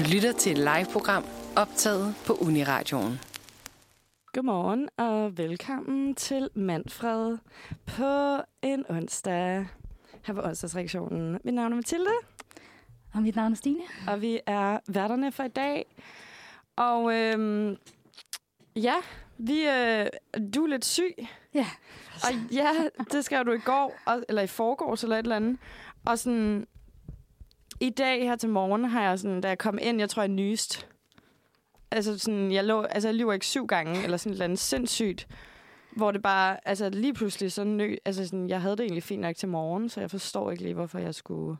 Du lytter til et live-program optaget på Uniradioen. Godmorgen og velkommen til Manfred på en onsdag her på onsdagsreaktionen. Mit navn er Mathilde, Og mit navn er Stine. og vi er værterne for i dag. Og øhm, ja, vi, øh, du er lidt syg. Ja. Og ja, det skrev du i går, og, eller i forgårs eller et eller andet. Og sådan, i dag her til morgen har jeg sådan, da jeg kom ind, jeg tror, jeg nyst. Altså sådan, jeg lå, altså jeg lyver ikke syv gange, eller sådan et eller andet sindssygt. Hvor det bare, altså lige pludselig sådan, nø, altså sådan, jeg havde det egentlig fint nok til morgen, så jeg forstår ikke lige, hvorfor jeg skulle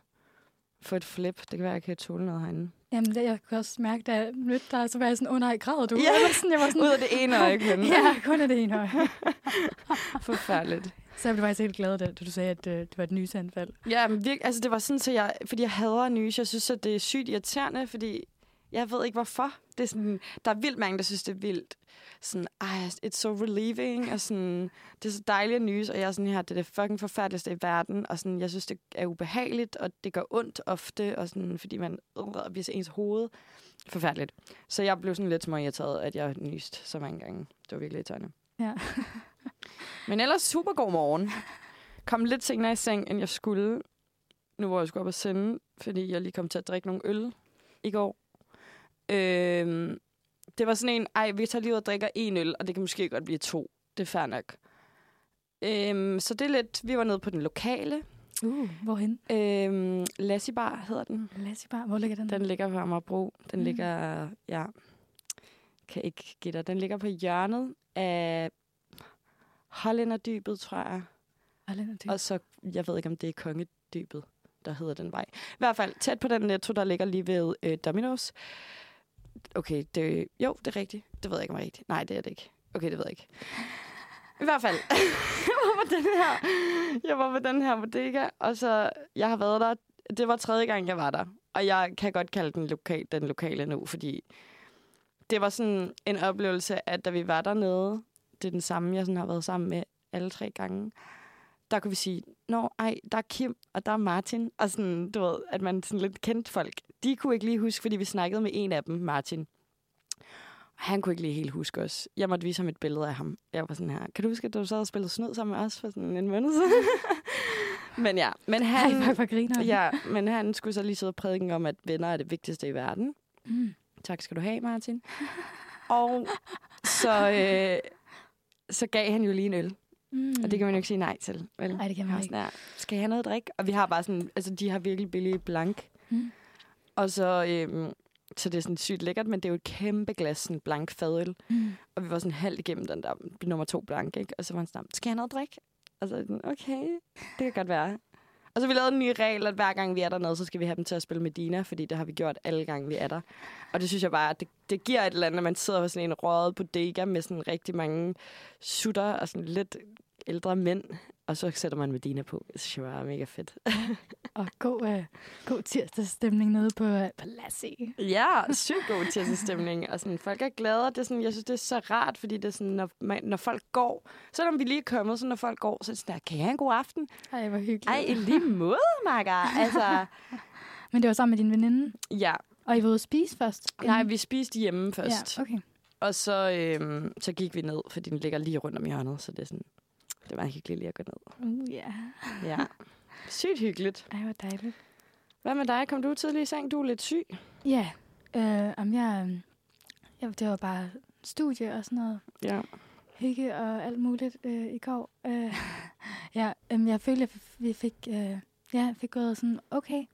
få et flip. Det kan være, jeg kan tåle noget herinde. Jamen, det, jeg kunne også mærke, da jeg mødte dig, så var jeg sådan, åh oh, græder du? Ja. Jeg var sådan, jeg var sådan, Ud af det ene øje kun. ja, kun af det ene øje. Forfærdeligt. Så jeg blev faktisk helt glad, da du sagde, at øh, det var et nysanfald. Ja, men virke, altså det var sådan, så jeg, fordi jeg hader nys. Jeg synes, at det er sygt irriterende, fordi jeg ved ikke hvorfor. Det er sådan, der er vildt mange, der synes, det er vildt. Sådan, ej, it's so relieving, og sådan, det er så dejligt nys, og jeg er sådan her, det er det fucking forfærdeligste i verden, og sådan, jeg synes, det er ubehageligt, og det gør ondt ofte, og sådan, fordi man øh, viser ens hoved. Forfærdeligt. Så jeg blev sådan lidt småirriteret, at jeg nyst så mange gange. Det var virkelig irriterende. Ja. Men ellers super god morgen. Kom lidt senere i seng, end jeg skulle. Nu hvor jeg skulle op og sende, fordi jeg lige kom til at drikke nogle øl i går. Øhm, det var sådan en, ej, vi tager lige ud og drikker en øl, og det kan måske godt blive to. Det er fair nok. Øhm, så det er lidt, vi var nede på den lokale. Uh, hvorhen? Øhm, Lassie Bar hedder den. Lassie Bar, hvor ligger den? Den ligger på Amagerbro. Den Mm. ligger, ja, kan ikke gætte. Den ligger på hjørnet af Hollænderdybet, tror jeg. Den? Og så, jeg ved ikke, om det er Kongedybet, der hedder den vej. I hvert fald tæt på den netto, der ligger lige ved øh, Domino's. Okay, det, jo, det er rigtigt. Det ved jeg ikke, om det er rigtigt. Nej, det er det ikke. Okay, det ved jeg ikke. I hvert fald, jeg var på den her, jeg var på den her bodega, og så, jeg har været der, det var tredje gang, jeg var der. Og jeg kan godt kalde den, lokal, den lokale nu, fordi det var sådan en oplevelse, at da vi var dernede, det er den samme, jeg sådan har været sammen med alle tre gange, der kunne vi sige, nå, ej, der er Kim, og der er Martin, og sådan, du ved, at man sådan lidt kendte folk. De kunne ikke lige huske, fordi vi snakkede med en af dem, Martin. Og han kunne ikke lige helt huske os. Jeg måtte vise ham et billede af ham. Jeg var sådan her, kan du huske, at du sad og spillede snyd sammen med os for sådan en måned siden? men ja, men han, Ej, hvor griner ja, men han skulle så lige sidde og prædike om, at venner er det vigtigste i verden. Mm. Tak skal du have, Martin. og så, øh, så gav han jo lige en øl. Mm. Og det kan man jo ikke sige nej til. Vel? Nej, det kan man ikke. sådan her, skal jeg have noget at drikke? Og vi har bare sådan, altså de har virkelig billig blank. Mm. Og så, øhm, så det er sådan sygt lækkert, men det er jo et kæmpe glas sådan blank fadøl. Mm. Og vi var sådan halvt igennem den der nummer to blank, ikke? Og så var han sådan, skal jeg have noget at drikke? Og så sådan, okay, det kan godt være. Og så har vi lavet en ny regel, at hver gang vi er dernede, så skal vi have dem til at spille Medina, fordi det har vi gjort alle gange, vi er der. Og det synes jeg bare, at det, det giver et eller andet, at man sidder på sådan en røget bodega med sådan rigtig mange sutter og sådan lidt ældre mænd, og så sætter man Medina på. Det synes jeg er mega fedt. Og god, øh, god tirsdagsstemning nede på, øh, på Lassie. Ja, sygt god tirsdagsstemning. Og sådan, folk er glade. Det er sådan, jeg synes, det er så rart, fordi det er sådan, når, man, når folk går, selvom vi lige er kommet, så når folk går, så er det sådan, der, kan jeg en god aften? Ej, hvor hyggeligt. Ej, i lige måde, Marker. Altså, Men det var sammen med din veninde, ja. og I var ude at spise først? Nej, vi spiste hjemme først. Ja, okay. Og så, øhm, så gik vi ned, fordi den ligger lige rundt om hjørnet, så det er sådan, det var hyggeligt lige at gå ned. Uh, ja. Ja. Sygt hyggeligt. Ej, hvor dejligt. Hvad med dig? Kom du tidlig i seng? Du er lidt syg. Ja, øh, om jeg, øh, jeg, det var bare studie og sådan noget Ja. hygge og alt muligt øh, i går. Øh, ja, øh, jeg følte, at vi fik, øh, ja, fik gået sådan okay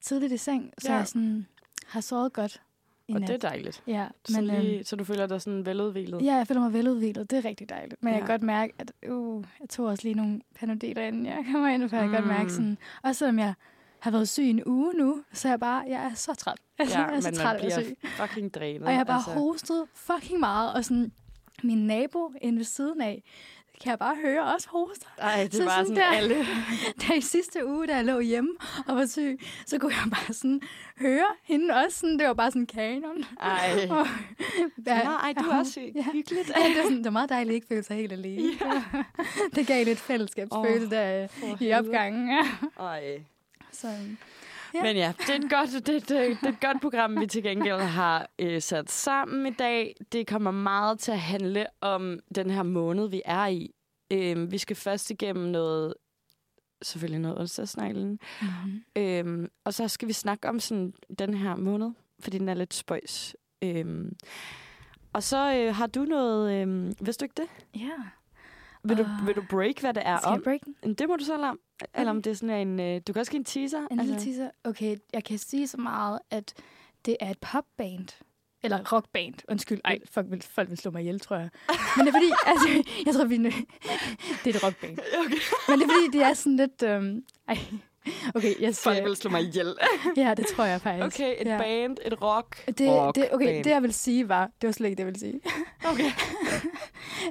tidligt i seng, så Ja. jeg sådan har sovet godt i Og nat. det er dejligt. Ja, Så, men, lige, øh, så du føler dig sådan veludvilet? ja, jeg føler mig veludvilet. Det er rigtig dejligt. Men ja. jeg kan godt mærke, at uh, jeg tog også lige nogle panodeler, inden jeg kommer ind, for jeg kan godt mærke Mm. sådan, også selvom jeg har været syg en uge nu, så er jeg bare, jeg er så træt. Altså, Ja, jeg er så men træt man af bliver syg. fucking drænet. Og jeg har bare altså. hostet fucking meget, og sådan, min nabo inde ved siden af, kan jeg bare høre også hoster. Ej, det Så er bare sådan sådan, der- alle. Da i sidste uge, da jeg lå hjemme og var syg, så kunne jeg bare sådan høre hende også. Sådan, det var bare sådan kanon. Ej. Og, Nå, ej, du er også syg. Ja. Hyggeligt. Ja, det, var sådan, det var meget dejligt at ikke føle sig helt alene. Ja. det gav lidt fællesskabsfølelse Åh, der for i opgangen. Ja. Ej. Så, Ja. Men ja, det er, et godt, det, det, det er et godt program, vi til gengæld har øh, sat sammen i dag. Det kommer meget til at handle om den her måned, vi er i. Øh, vi skal først igennem noget, selvfølgelig noget onsdagsneglen. Mm-hmm. Øhm, og så skal vi snakke om sådan den her måned, fordi den er lidt spøjs. Øhm, og så øh, har du noget... Øh, vidste du ikke det? Ja. Vil, du, Ah. vil du break, hvad det er Skal om? break den? Det må du så lade om. Eller om det er sådan en... Øh, du kan også give en teaser. En lille teaser. Okay, jeg kan sige så meget, at det er et popband. Eller rockband. Undskyld. Ej, folk vil, folk vil slå mig ihjel, tror jeg. Men det er fordi, altså, jeg tror, vi... Det er et rockband. Okay. Men det er fordi, det er sådan lidt... Øhm, ej. Okay, jeg siger... Folk vil slå mig ihjel. Ja, det tror jeg faktisk. Okay, et ja. band, et rock. Det, rock det, okay, band. det jeg vil sige var... Det var slet ikke det, jeg ville sige. Okay.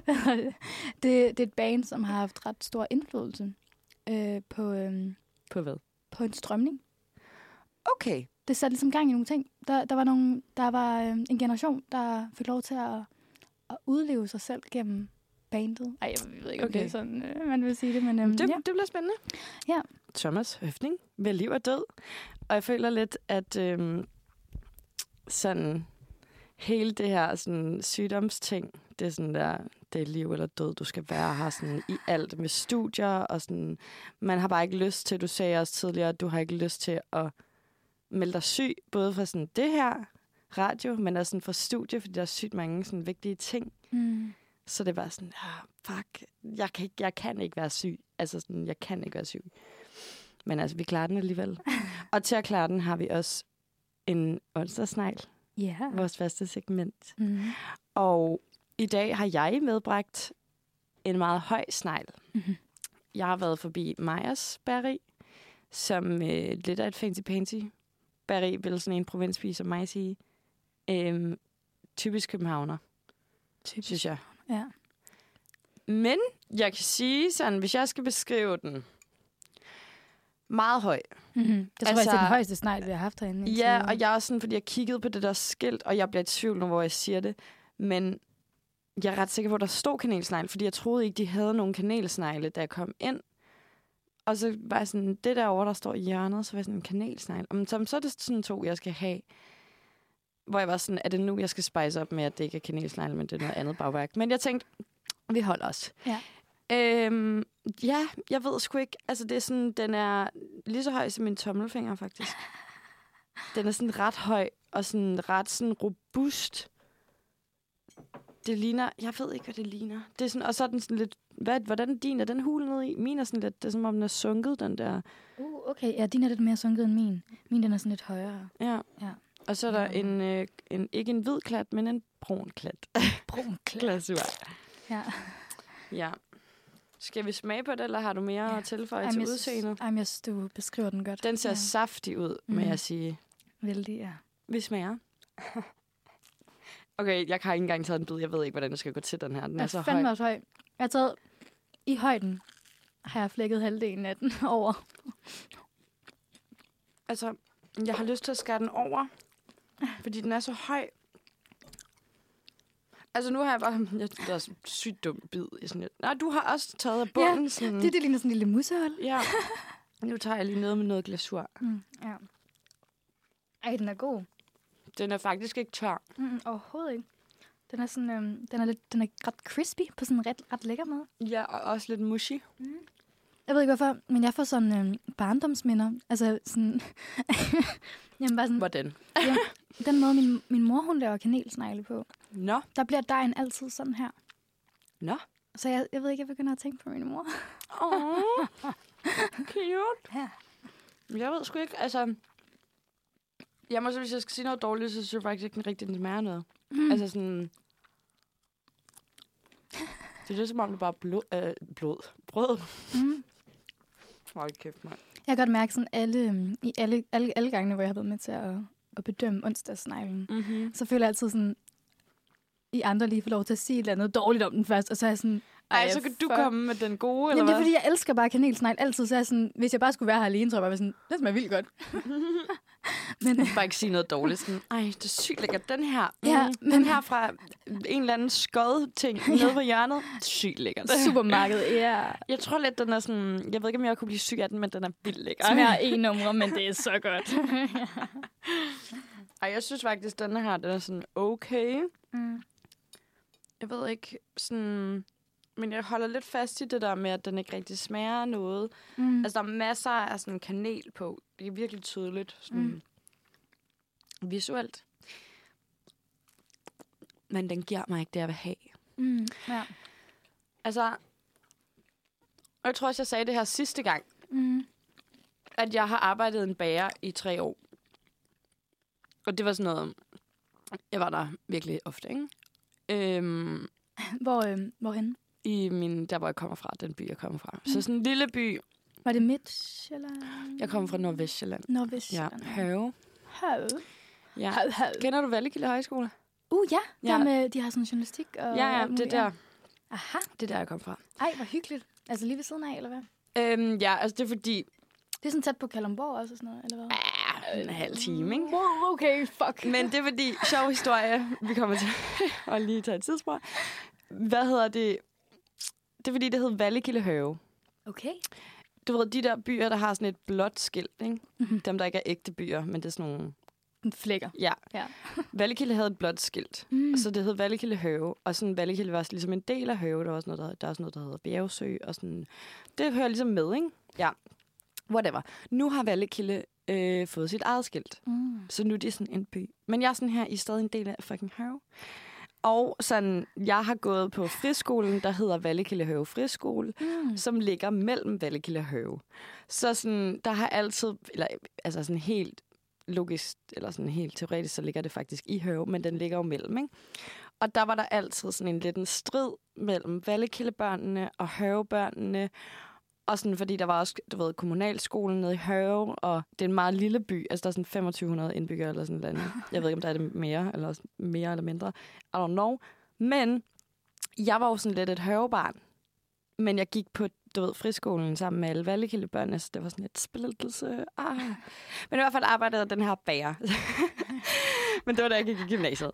Det? det, er et band, som har haft ret stor indflydelse øh, på, øhm, På hvad? på en strømning. Okay. det satte ligesom gang i nogle ting. Der, der var, nogle, der var øh, en generation, der fik lov til at, at udleve sig selv gennem bandet. Ej, jeg ved ikke, om Okay. det er sådan, øh, man vil sige det, men øhm, Det, ja. det bliver spændende. Ja. Thomas Høfning ved liv og død. Og jeg føler lidt, at øhm, sådan hele det her sådan, sygdomsting, det er sådan der, det er liv eller død, du skal være her sådan, i alt med studier, og sådan, man har bare ikke lyst til, du sagde også tidligere, at du har ikke lyst til at melde dig syg, både fra sådan det her radio, men også sådan fra studie, fordi der er sygt mange sådan vigtige ting. Mm. Så det var sådan, ah, fuck, jeg kan, ikke, jeg kan ikke være syg. Altså sådan, jeg kan ikke være syg. Men altså, vi klarer den alligevel. og til at klare den har vi også en onsdagsnegl, Ja. vores faste segment. Mm. Og i dag har jeg medbragt en meget høj snegl. Mhm. Jeg har været forbi Majers Berry, som øh, lidt af et fancy pansy Berry, vil sådan en provinsby som mig sige. Øhm, typisk københavner, Typisk. synes jeg. Ja. Men jeg kan sige sådan, hvis jeg skal beskrive den, meget høj. Mm-hmm. Det tror altså, jeg, Altså- er den højeste snegl, vi har haft herinde. Ja, videre. og jeg er også sådan, fordi jeg kiggede på det der skilt, og jeg bliver i tvivl nu, hvor jeg siger det. Men jeg er ret sikker på, at der stod kanelsnegle, fordi jeg troede ikke, de havde nogen kanelsnegle, da jeg kom ind. Og så var jeg sådan, det der over, der står i hjørnet, så var jeg sådan en kanelsnegle. Og så, så er det sådan to, jeg skal have. Hvor jeg var sådan, er det nu, jeg skal spice op med, at det ikke er kanelsnegle, men det er noget andet bagværk. Men jeg tænkte, vi holder os. Ja. Øhm, ja, jeg ved sgu ikke. Altså, det er sådan, den er lige så høj som min tommelfinger, faktisk. Den er sådan ret høj, og sådan ret sådan robust. Det ligner, jeg ved ikke, hvad det ligner. Det er sådan, og så er den sådan lidt, hvad, hvordan er din? Er den hul ned i? Min er sådan lidt, det er som om den er sunket, den der. Uh, okay, ja, din er lidt mere sunket end min. Min den er sådan lidt højere. Ja. Ja. Og så er der Ja. en, øh, en, ikke en hvid klat, men en brun klat. Brun Glasur. Ja. Ja. Skal vi smage på det, eller har du mere Ja. at tilføje til jeg udseendet? Ej, men jeg synes, du beskriver den godt. Den ser ja. saftig ud, må Mhm. jeg sige. Vældig, ja. Vi smager. Okay, jeg har ikke engang taget en bid. Jeg ved ikke, hvordan jeg skal gå til den her. Den Den er så høj. fandme også høj. Jeg har taget i højden, har jeg flækket halvdelen af den over. Altså, jeg har lyst til at skære den over, fordi den er så høj. Altså, nu har jeg bare... Jeg, det er en sygt dum bid. i sådan et. Nej, du har også taget af bunden. Ja, sådan, Det, det ligner sådan en lille musehul. Ja. Nu tager jeg lige noget med noget glasur. Mm, ja. Ej, den er god. Den er faktisk ikke tør. Mm, overhovedet ikke. Den er, sådan, øhm, den, er lidt, den er ret crispy på sådan en ret, ret lækker måde. Ja, og også lidt mushy. Jeg ved ikke hvorfor, men jeg får sådan øhm, barndomsminder. Altså sådan... Jamen bare sådan, Hvordan? den måde, min, min mor hun laver kanelsnegle på, Nå. der bliver dejen altid sådan her. Nå. Så jeg, jeg ved ikke, jeg begynder at tænke på min mor. Åh, cute. Ja. Jeg ved sgu ikke, altså... Jeg må så, hvis jeg skal sige noget dårligt, så synes jeg faktisk ikke, den rigtig den smager noget. Mm. Altså sådan... Det er lidt som om, det bare blod, øh, blod. brød. Mm. Hold kæft, mand. Jeg kan godt mærke sådan alle, øhm, i alle, alle, alle gangene, hvor jeg har været med til at, at bedømme onsdagsneglen, Mm-hmm. så føler jeg altid sådan, I andre lige får lov til at sige et eller andet dårligt om den først, og så er jeg sådan, Ej, så kan du fuck. komme med den gode, eller Jamen, det er hvad? fordi, jeg elsker bare kanelsnegl altid. Så er jeg sådan, hvis jeg bare skulle være her alene, så jeg bare sådan, det smager vildt godt. men, øh, Bare ikke sige noget dårligt. Sådan, Ej, det er sygt lækkert. Den her, Ja, mm, men- den her fra en eller anden skod ting nede på hjørnet. Sygt lækkert. supermarked, ja. Jeg tror lidt, den er sådan... Jeg ved ikke, om jeg kunne blive syg af den, men den er vildt lækker. Smager en numre, men det er så godt. Ej, jeg synes faktisk, den her, den er sådan okay. mm. Jeg ved ikke, sådan... Men jeg holder lidt fast i det der med, at den ikke rigtig smager noget. Mm. Altså, der er masser af sådan kanel på. Det er virkelig tydeligt. Sådan Mm. Visuelt. Men den giver mig ikke det, jeg vil have. Mm. Ja. Altså, og jeg tror også, jeg sagde det her sidste gang, Mm. at jeg har arbejdet en bager i tre år. Og det var sådan noget, jeg var der virkelig ofte, ikke? Øhm, Hvor, øh, hvorhen? I min, der hvor jeg kommer fra, den by, jeg kommer fra. Så sådan en lille by. Var det Midtjylland? Jeg kommer fra Nordvestjylland. Ja, Nordvestjylland. Høve. Høv. Ja. Høv, høv. Kender du Vallekilde Højskole? Uh, ja. Ja. Der med, de har sådan journalistik og... Ja, ja, det er der. Aha. Det er der, jeg kom fra. Ej, hvor hyggeligt. Altså lige ved siden af, eller hvad? Øhm, ja, altså det er fordi... Det er sådan tæt på Kalundborg også, og sådan noget, eller hvad? En halv time, ikke? Wow, okay, fuck. Men det er fordi, sjov historie, vi kommer til at lige tage et tidsspor. Hvad hedder det? Det er fordi, det hedder Vallekilde Høve. Okay. Du ved, de der byer, der har sådan et blåt skilt, ikke? Mhm. Dem, der ikke er ægte byer, men det er sådan nogle... Flækker. Ja. Ja. Vallekilde havde et blåt skilt, Mm. så det hed Vallekilde Høve. Og sådan Vallekilde var ligesom en del af Høve. Der var også noget, der, der er også noget, der hedder Bjergsø. Og sådan, det hører ligesom med, ikke? Ja. Whatever. Nu har Vallekilde øh, fået sit eget skilt. Mm. Så nu er det sådan en by. Men jeg er sådan her, I er stadig en del af fucking Høve. Og sådan, jeg har gået på friskolen, der hedder Vallekilde Høve Friskole, Mm. som ligger mellem Vallekilde og Høve. Så sådan, der har altid, eller altså sådan helt logisk, eller sådan helt teoretisk, så ligger det faktisk i Høve, men den ligger jo mellem, ikke? Og der var der altid sådan en lidt en strid mellem Vallekildebørnene og Høvebørnene, og sådan, fordi der var også, du ved, kommunalskolen nede i Høve, og det er en meget lille by. Altså, der er sådan 2500 indbyggere eller sådan noget. andet. Jeg ved ikke, om der er det mere, eller også mere eller mindre. I don't know. Men jeg var jo sådan lidt et Høvebarn. Men jeg gik på, du ved, friskolen sammen med alle Vallekildebørnene, så det var sådan lidt splittelse. Ah. Men i hvert fald arbejdede den her bager. Men det var da jeg gik i gymnasiet.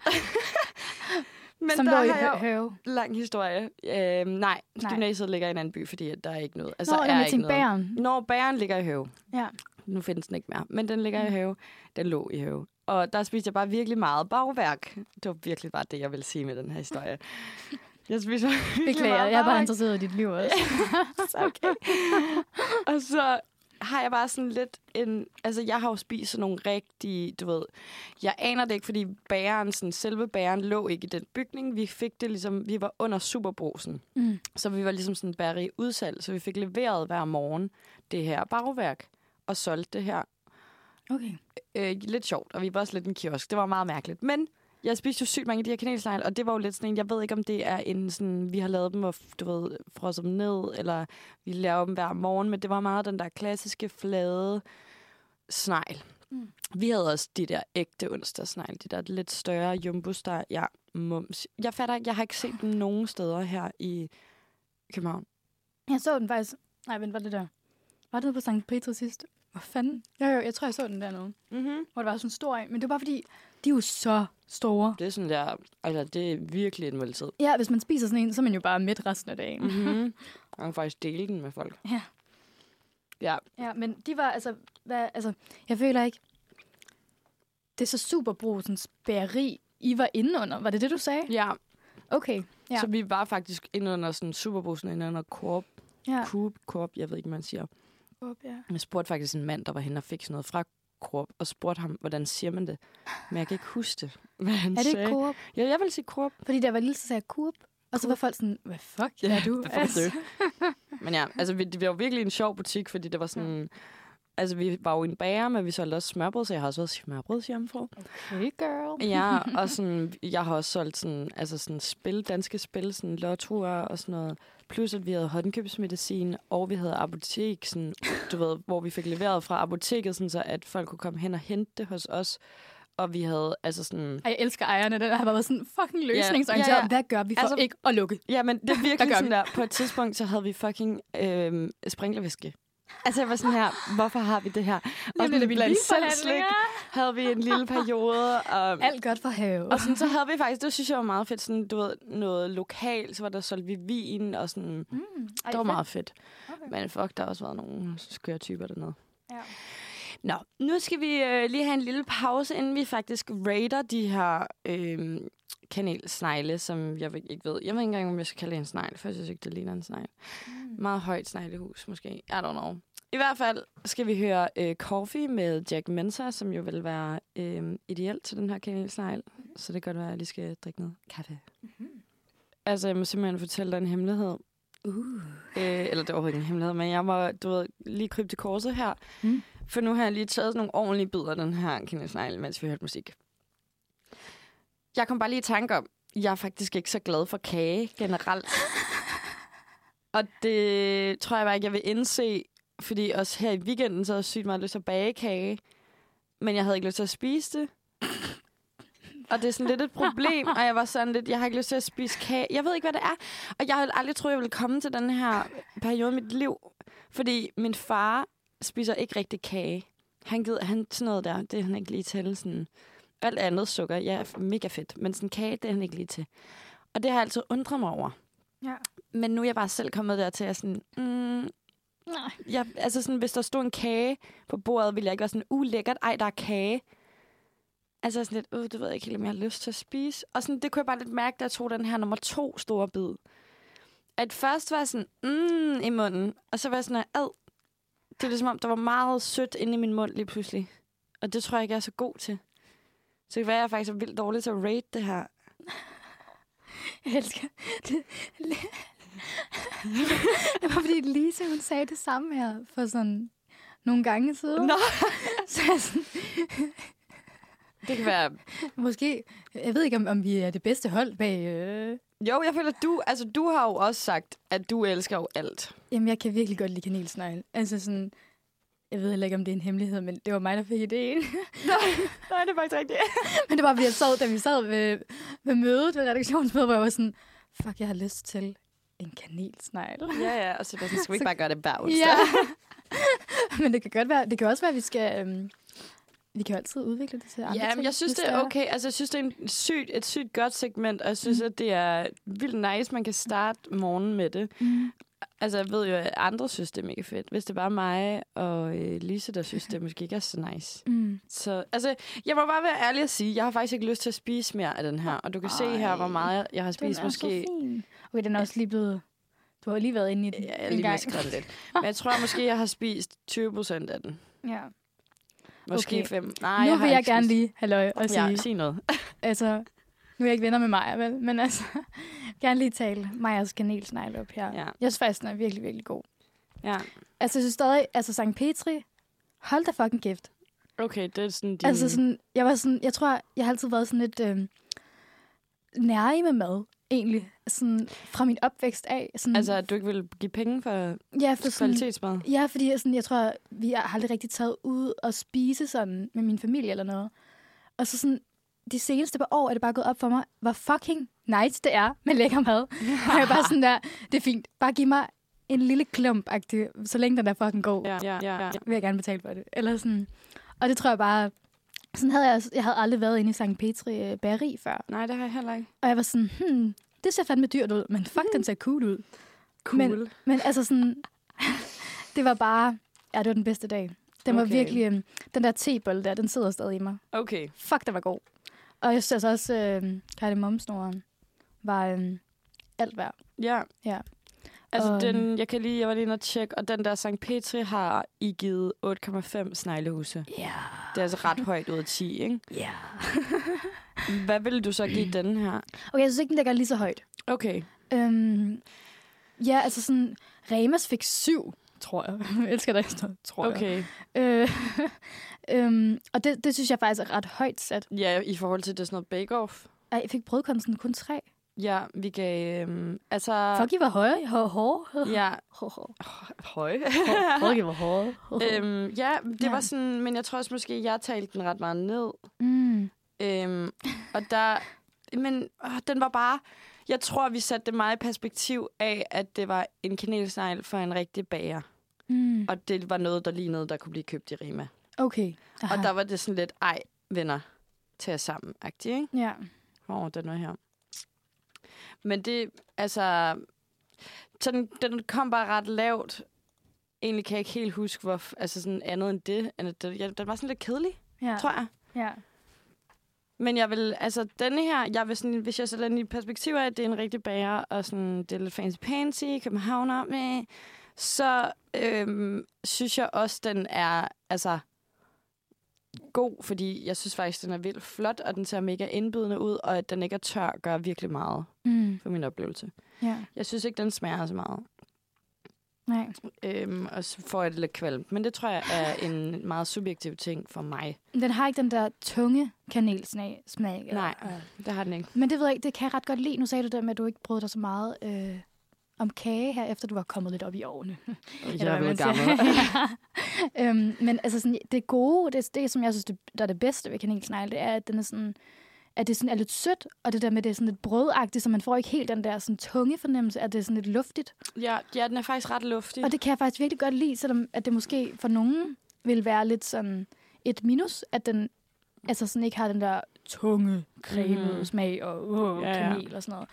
Men Som der lå i har jeg lang historie. Øh, nej, nej, gymnasiet ligger i en anden by, fordi der er ikke noget. Altså, Nå, er jeg ikke noget. bæren. Når bæren ligger i Høve. Ja. Nu findes den ikke mere, men den ligger i Mm. Høve. Den lå i Høve. Og der spiste jeg bare virkelig meget bagværk. Det var virkelig bare det, jeg ville sige med den her historie. Jeg spiser Beklager, jeg er bare interesseret i dit liv også. Så okay. og så har jeg bare sådan lidt en... Altså, jeg har jo spist sådan nogle rigtige, du ved... Jeg aner det ikke, fordi bæren, sådan, selve bæren lå ikke i den bygning. Vi fik det ligesom... Vi var under Superbrosen. Mm. Så vi var ligesom sådan bæreri udsalg, så vi fik leveret hver morgen det her bagværk og solgte det her. Okay. Øh, lidt sjovt, og vi var også lidt en kiosk. Det var meget mærkeligt. Men jeg spiste jo sygt mange af de her kanelsnegle, og det var jo lidt sådan en, jeg ved ikke, om det er en sådan, vi har lavet dem og, du ved, frosset dem ned, eller vi laver dem hver morgen, men det var meget den der klassiske flade snegl. Mm. Vi havde også de der ægte onsdagsnegle, de der lidt større jumbos, der, ja, mums. Jeg fatter ikke, jeg har ikke set dem nogen steder her i København. Jeg så den faktisk... Nej, vent, var det der? Var det nede på St. Petrus sidst? Hvor fanden? Jo, jo, jeg tror, jeg så den dernede. Mm-hmm. Hvor der var sådan en stor en. Men det var bare fordi, de er jo så store. Det er sådan der, altså det er virkelig en måltid. Ja, hvis man spiser sådan en, så er man jo bare midt resten af dagen. Mm-hmm. Man kan faktisk dele den med folk. Ja. Ja, Ja, men de var altså... Hvad, altså, jeg føler ikke... Det er så superbrusens bæreri, I var inde under. Var det det, du sagde? ja. Okay. ja. Så vi var faktisk inde under sådan superbrusen, inde under Coop, Ja. Coop, Coop, jeg ved ikke, hvad man siger. Coop, ja. Jeg spurgte faktisk en mand, der var henne og fik sådan noget fra Coop, og spurgte ham, hvordan siger man det? Men jeg kan ikke huske det, hvad han Er det sagde. Coop? Ja, jeg vil sige Coop. Fordi der var lille, så sagde jeg Coop. Og så var folk sådan, hvad fuck ja, er du? Hvad fuck du? Men ja, altså vi, det var virkelig en sjov butik, fordi det var sådan... Altså, vi var jo en bager, men vi solgte også smørbrød, så jeg har også været smørbrødshjemmefru. Okay, girl. Ja, og sådan, jeg har også solgt sådan, altså sådan spil, danske spil, sådan lottoer og sådan noget. Plus, at vi havde håndkøbsmedicin, og vi havde apotek, sådan, du ved, hvor vi fik leveret fra apoteket, sådan, så at folk kunne komme hen og hente det hos os. og vi havde altså sådan... Ej, jeg elsker ejerne. Den har været sådan fucking løsningsorienteret. Ja, ja, ja. Hvad gør vi for Altså- ikke at lukke? Ja, men det er virkelig sådan vi? der. På et tidspunkt, så havde vi fucking øh, sprinklervæske. Altså, jeg var sådan her, hvorfor har vi det her? Og sådan blandt selv slik havde vi en lille periode. Og, Alt godt for have. og sådan, så havde vi faktisk, det synes jeg var meget fedt, sådan, du ved, noget lokalt, så var der solgte vi vin, og sådan, Mm, ej, det var fedt. meget fedt. Okay. Men fuck, der har også været nogle skøre typer dernede. Ja. Nå, nu skal vi øh, lige have en lille pause, inden vi faktisk rater de her øh, kanelsnegle, som jeg ikke ved. Jeg ved ikke engang, om jeg skal kalde det en snegl, for jeg synes ikke, det ligner en snegl. Mm. Meget højt sneglehus, måske. I don't know. I hvert fald skal vi høre øh, Coffee med Jack Mensa, som jo vil være øh, ideelt til den her kanelsnegl. Så det kan godt være, at jeg lige skal drikke noget kaffe. Mhm. Altså, jeg må simpelthen fortælle dig en hemmelighed. Uh. Øh, eller det var overhovedet ikke en hemmelighed, men jeg må, du ved, lige krybe til korset her. Mm. For nu har jeg lige taget nogle ordentlige bidder den her kanelsnegl, mens vi hørte musik. Jeg kom bare lige i tanke om, jeg er faktisk ikke så glad for kage generelt. Og det tror jeg bare ikke, jeg vil indse, fordi også her i weekenden, så havde jeg sygt meget lyst til at bage kage. Men jeg havde ikke lyst til at spise det. Og det er sådan lidt et problem, og jeg var sådan lidt, jeg har ikke lyst til at spise kage. Jeg ved ikke, hvad det er. Og jeg havde aldrig troet, jeg ville komme til den her periode i mit liv. Fordi min far spiser ikke rigtig kage. Han gider, han sådan noget der, det er han ikke lige til. Sådan. Alt andet sukker, ja, mega fedt. Men sådan kage, det er han ikke lige til. Og det har jeg altid undret mig over. Ja. Men nu er jeg bare selv kommet dertil, at jeg er sådan, mm, Nej. jeg, altså sådan, hvis der stod en kage på bordet, ville jeg ikke være sådan, uh, lækkert, ej, der er kage. Altså sådan lidt, uh, det ved jeg ikke helt, om jeg har lyst til at spise. Og sådan, det kunne jeg bare lidt mærke, da jeg tog den her nummer to store bid. At først var jeg sådan, mm, i munden, og så var jeg sådan, ad. Det er ligesom om, der var meget sødt inde i min mund lige pludselig. Og det tror jeg ikke, jeg er så god til. Så det kan være, at jeg faktisk er vildt dårlig til at rate det her. Jeg elsker det. det var fordi Lise, hun sagde det samme her for sådan nogle gange siden. Nå. Så jeg sådan, Det kan være... måske, jeg ved ikke, om, om vi er det bedste hold bag... Øh. Jo, jeg føler, du, altså, du har jo også sagt, at du elsker jo alt. Jamen, jeg kan virkelig godt lide kanelsnegl. Altså sådan, jeg ved heller ikke, om det er en hemmelighed, men det var mig, der fik ideen. Nej, det er faktisk rigtigt. men det var, vi sad, da vi sad ved, ved mødet, ved redaktionsmødet, hvor jeg var sådan, fuck, jeg har lyst til en kanelsnegl. Ja, ja, og så, sådan, skal vi ikke bare gøre det hver onsdag? Ja. men det kan godt være, det kan også være, at vi skal... Øhm, vi kan jo altid udvikle det til andre Ja, ting, jeg synes, det er okay. Altså, jeg synes, det er en sygt, et sygt godt segment, og jeg synes, Mm. at det er vildt nice, man kan starte morgenen med det. Mm. Altså, jeg ved jo, at andre synes, det er mega fedt. Hvis det er bare mig og øh, Lise, der synes, det måske ikke er så nice. Mm. Så, altså, jeg må bare være ærlig at sige, jeg har faktisk ikke lyst til at spise mere af den her. Og du kan se her, hvor meget jeg har Den spist er måske... så fin. Okay, den er også lige blevet... Du har lige været inde i den Ja, jeg en lige gang. lidt. Men jeg tror måske, jeg har spist 20 procent af den. Ja. Måske Okay. fem. Nej, nu jeg vil jeg gerne spist- lige halløj og sige, Ja, sig noget. altså, nu er jeg ikke venner med Maja, vel? Men altså, gerne lige tale Majas kanelsnegle op her. Ja. Jeg synes faktisk, den er virkelig, virkelig god. Ja. Altså, jeg synes stadig, altså Sankt Petri, hold da fucking kæft. Okay, det er sådan din... Din... Altså sådan, jeg var sådan, jeg tror, jeg har altid været sådan lidt øh, nærig med mad, egentlig. Sådan fra min opvækst af. Sådan, altså, at du ikke vil give penge for ja, for kvalitetsmad? Ja, fordi sådan, jeg tror, vi har aldrig rigtig taget ud og spise sådan med min familie eller noget. Og så sådan, de seneste par år er det bare gået op for mig, hvor fucking nice det er med lækker mad. og jeg bare sådan der, det er fint. Bare giv mig en lille klump så længe den er fucking god, Ja, ja, ja. ja. vil jeg gerne betale for det. Eller sådan. Og det tror jeg bare, sådan havde jeg, jeg havde aldrig været inde i Sankt Petri øh, bageri før. Nej, det har jeg heller ikke. Og jeg var sådan, hmm, det ser fandme dyrt ud, men fuck, den ser cool ud. Cool. Men- Men altså sådan, det var bare, ja, det var den bedste dag. Den var Okay. virkelig, øhm, den der tebold der, den sidder stadig i mig. okay. Fuck, den var god. Og jeg synes også, øh, kardemommesnoren var øh, alt værd. Ja. Ja. Altså, Og- den, jeg kan lige, jeg var lige inde og tjekke, og den der St. Petri har I givet 8,5 sneglehuse. Ja. Det er altså ret højt ud af 10, ikke? Ja. Hvad vil du så give den her? Okay, jeg synes ikke, den ligger lige så højt. Okay. Øhm, ja, altså sådan, Remas fik syv, tror jeg. jeg elsker det, tror jeg. Okay. Øh, øhm, og det, det synes jeg faktisk er ret højt sat. Ja, i forhold til det er sådan noget bake-off. Ej, jeg fik brødkunsten kun tre. Ja, vi gav... Øhm, altså... Fuck, I var høje. Hår, hår. Ja, høje. Fuck, I var hårde. øhm, ja, det Ja. var sådan... Men jeg tror også måske, jeg talte den ret meget ned. Mm. Øhm, og der... Men åh, den var bare... Jeg tror, vi satte det meget i perspektiv af, at det var en kanelsnegl for en rigtig bager. Mm. Og det var noget, der lignede, der kunne blive købt i Rima. Okay. Aha. Og der var det sådan lidt, ej, venner, tag os sammen, ikke? Ja. Åh, oh, den er her. Men det, altså... Så den, den kom bare ret lavt. Egentlig kan jeg ikke helt huske, hvor, altså sådan andet end det. End at det ja, den var sådan lidt kedelig, Ja. tror jeg. ja. Men jeg vil, altså denne her, jeg vil sådan, hvis jeg sætter den i perspektiv af, at det er en rigtig bager, og sådan, det er lidt fancy pansy, københavner med, så øhm, synes jeg også, den er, altså, god, fordi jeg synes faktisk, den er vildt flot, og den ser mega indbydende ud, og at den ikke er tør, gør virkelig meget Mm. for min oplevelse. Ja. Jeg synes ikke, den smager så meget. Nej. Øhm, og så får jeg det lidt kvalmt. Men det tror jeg er en meget subjektiv ting for mig. Den har ikke den der tunge kanelsmag. Smag, eller- Nej, det har den ikke. Men det ved jeg ikke, det kan jeg ret godt lide. Nu sagde du det med, at du ikke brød dig så meget øh, om kage her, efter du var kommet lidt op i årene. Jeg er blevet gammel. øhm, men altså sådan, det gode, det, det som jeg synes, det, der er det bedste ved kanelsnegle, det er, at den er sådan, at det sådan er lidt sødt, og det der med, det er sådan lidt brødagtigt, så man får ikke helt den der sådan tunge fornemmelse, at det er sådan lidt luftigt. Ja, ja, den er faktisk ret luftig. Og det kan jeg faktisk virkelig godt lide, selvom at det måske for nogen vil være lidt sådan et minus, at den altså sådan ikke har den der tunge, cremede Mhm. smag og uh, Ja, ja. kanel og sådan noget.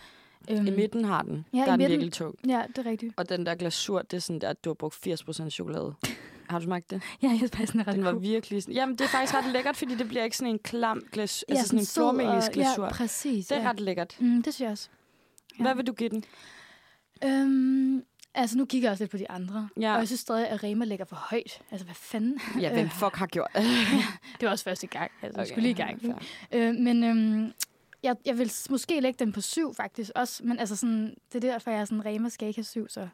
Øhm, I midten har den. Ja, der er den midten. virkelig tung. Ja, det er rigtigt. Og den der glasur, det er sådan der, at du har brugt 80% chokolade. Har du smagt det? Ja, jeg synes, den er ret Den var god. virkelig sådan... Jamen, det er faktisk ret lækkert, fordi det bliver ikke sådan en klam glas... Ja, altså sådan en sød og- flormelis glasur. Ja, præcis. det er ja. ret lækkert. Mm, det synes jeg også. Ja. Hvad vil du give den? Øhm, altså, nu kigger jeg også lidt på de andre. Ja. Og jeg synes stadig, at Rema ligger for højt. Altså, hvad fanden? Ja, hvem fuck har gjort det? Var også første gang. Altså, okay. skulle lige i gang. fair. Øh, men øhm, jeg, jeg vil måske lægge den på syv, faktisk også. Men altså, sådan, det er derfor, jeg er sådan, Rema skal ikke have syv, så...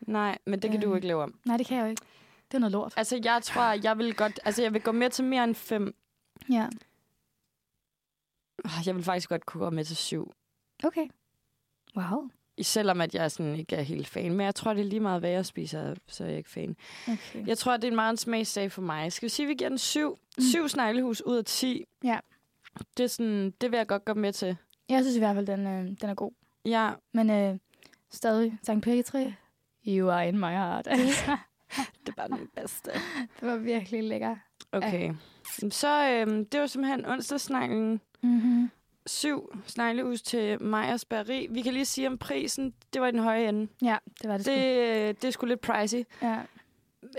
Nej, men det kan du Øhm. ikke lave om. Nej, det kan jeg jo ikke. Det er noget lort. Altså, jeg tror, jeg vil godt... Altså, jeg vil gå med til mere end fem. Ja, Ah, Jeg vil faktisk godt kunne gå med til syv. okay. Wow. Selvom at jeg sådan ikke er helt fan. Men jeg tror, det er lige meget, hvad jeg spiser, så er jeg ikke fan. Okay. Jeg tror, det er en meget en smagssag for mig. Skal vi sige, at vi giver den syv? Mm. Syv sneglehus ud af 10. Ja. Det, er sådan, det vil jeg godt gå med til. Jeg synes i hvert fald, den, øh, den er god. Ja, Men øh, stadig, Sankt Petri, you are in my heart. Det er bare den bedste. det var virkelig lækker. Okay. Så øhm, det var simpelthen onsdagsneglen. Mm-hmm. Syv sneglehus til Majers Bageri. Vi kan lige sige om prisen. Det var i den høje ende. Ja, det var det, Det, det... øh, det er sgu lidt pricey. Ja,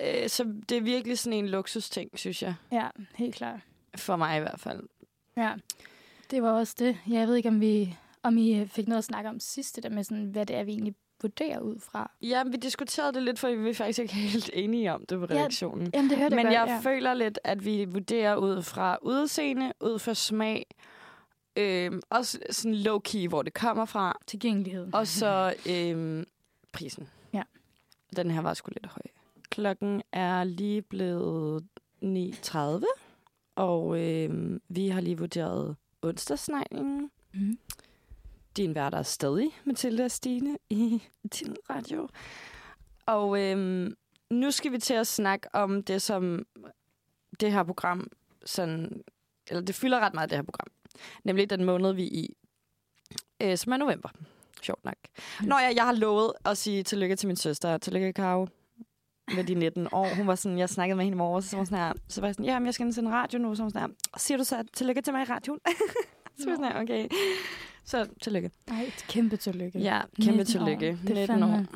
Øh, så det er virkelig sådan en luksusting, synes jeg. ja, helt klart. For mig i hvert fald. Ja, det var også det. Jeg ved ikke, om vi om I fik noget at snakke om sidst, det der med, sådan, hvad det er, vi egentlig vurderer ud fra. Ja, vi diskuterede det lidt, for vi er faktisk ikke helt enige om det på Ja, redaktionen. Jamen, det hørte Men jeg jeg godt, ja. føler lidt, at vi vurderer ud fra udseende, ud fra smag, øhm, også sådan low-key, hvor det kommer fra, Tilgængelighed. og så øhm, prisen. Ja. Den her var sgu lidt høj. Klokken er lige blevet 9.30, og øhm, vi har lige vurderet onsdagsneglen. Mm. Din værter er stadig Mathilde og Stine i din radio. Og øhm, nu skal vi til at snakke om det, som det her program sådan, eller det fylder ret meget, det her program. Nemlig den måned, vi er i, øh, som er november. Sjovt nok. Mm. Nå ja, jeg har lovet at sige tillykke til min søster. Tillykke, Karo. Med de 19 år. Hun var sådan, jeg snakkede med hende i morges, så var sådan her, så var jeg sådan, ja, men jeg skal en radio nu, så var sådan her, siger du så tillykke til mig i radioen? så var sådan her, okay. Så tillykke. Ej, kæmpe tillykke. Ja, kæmpe 19 år. tillykke. Det er 19 år. fandme,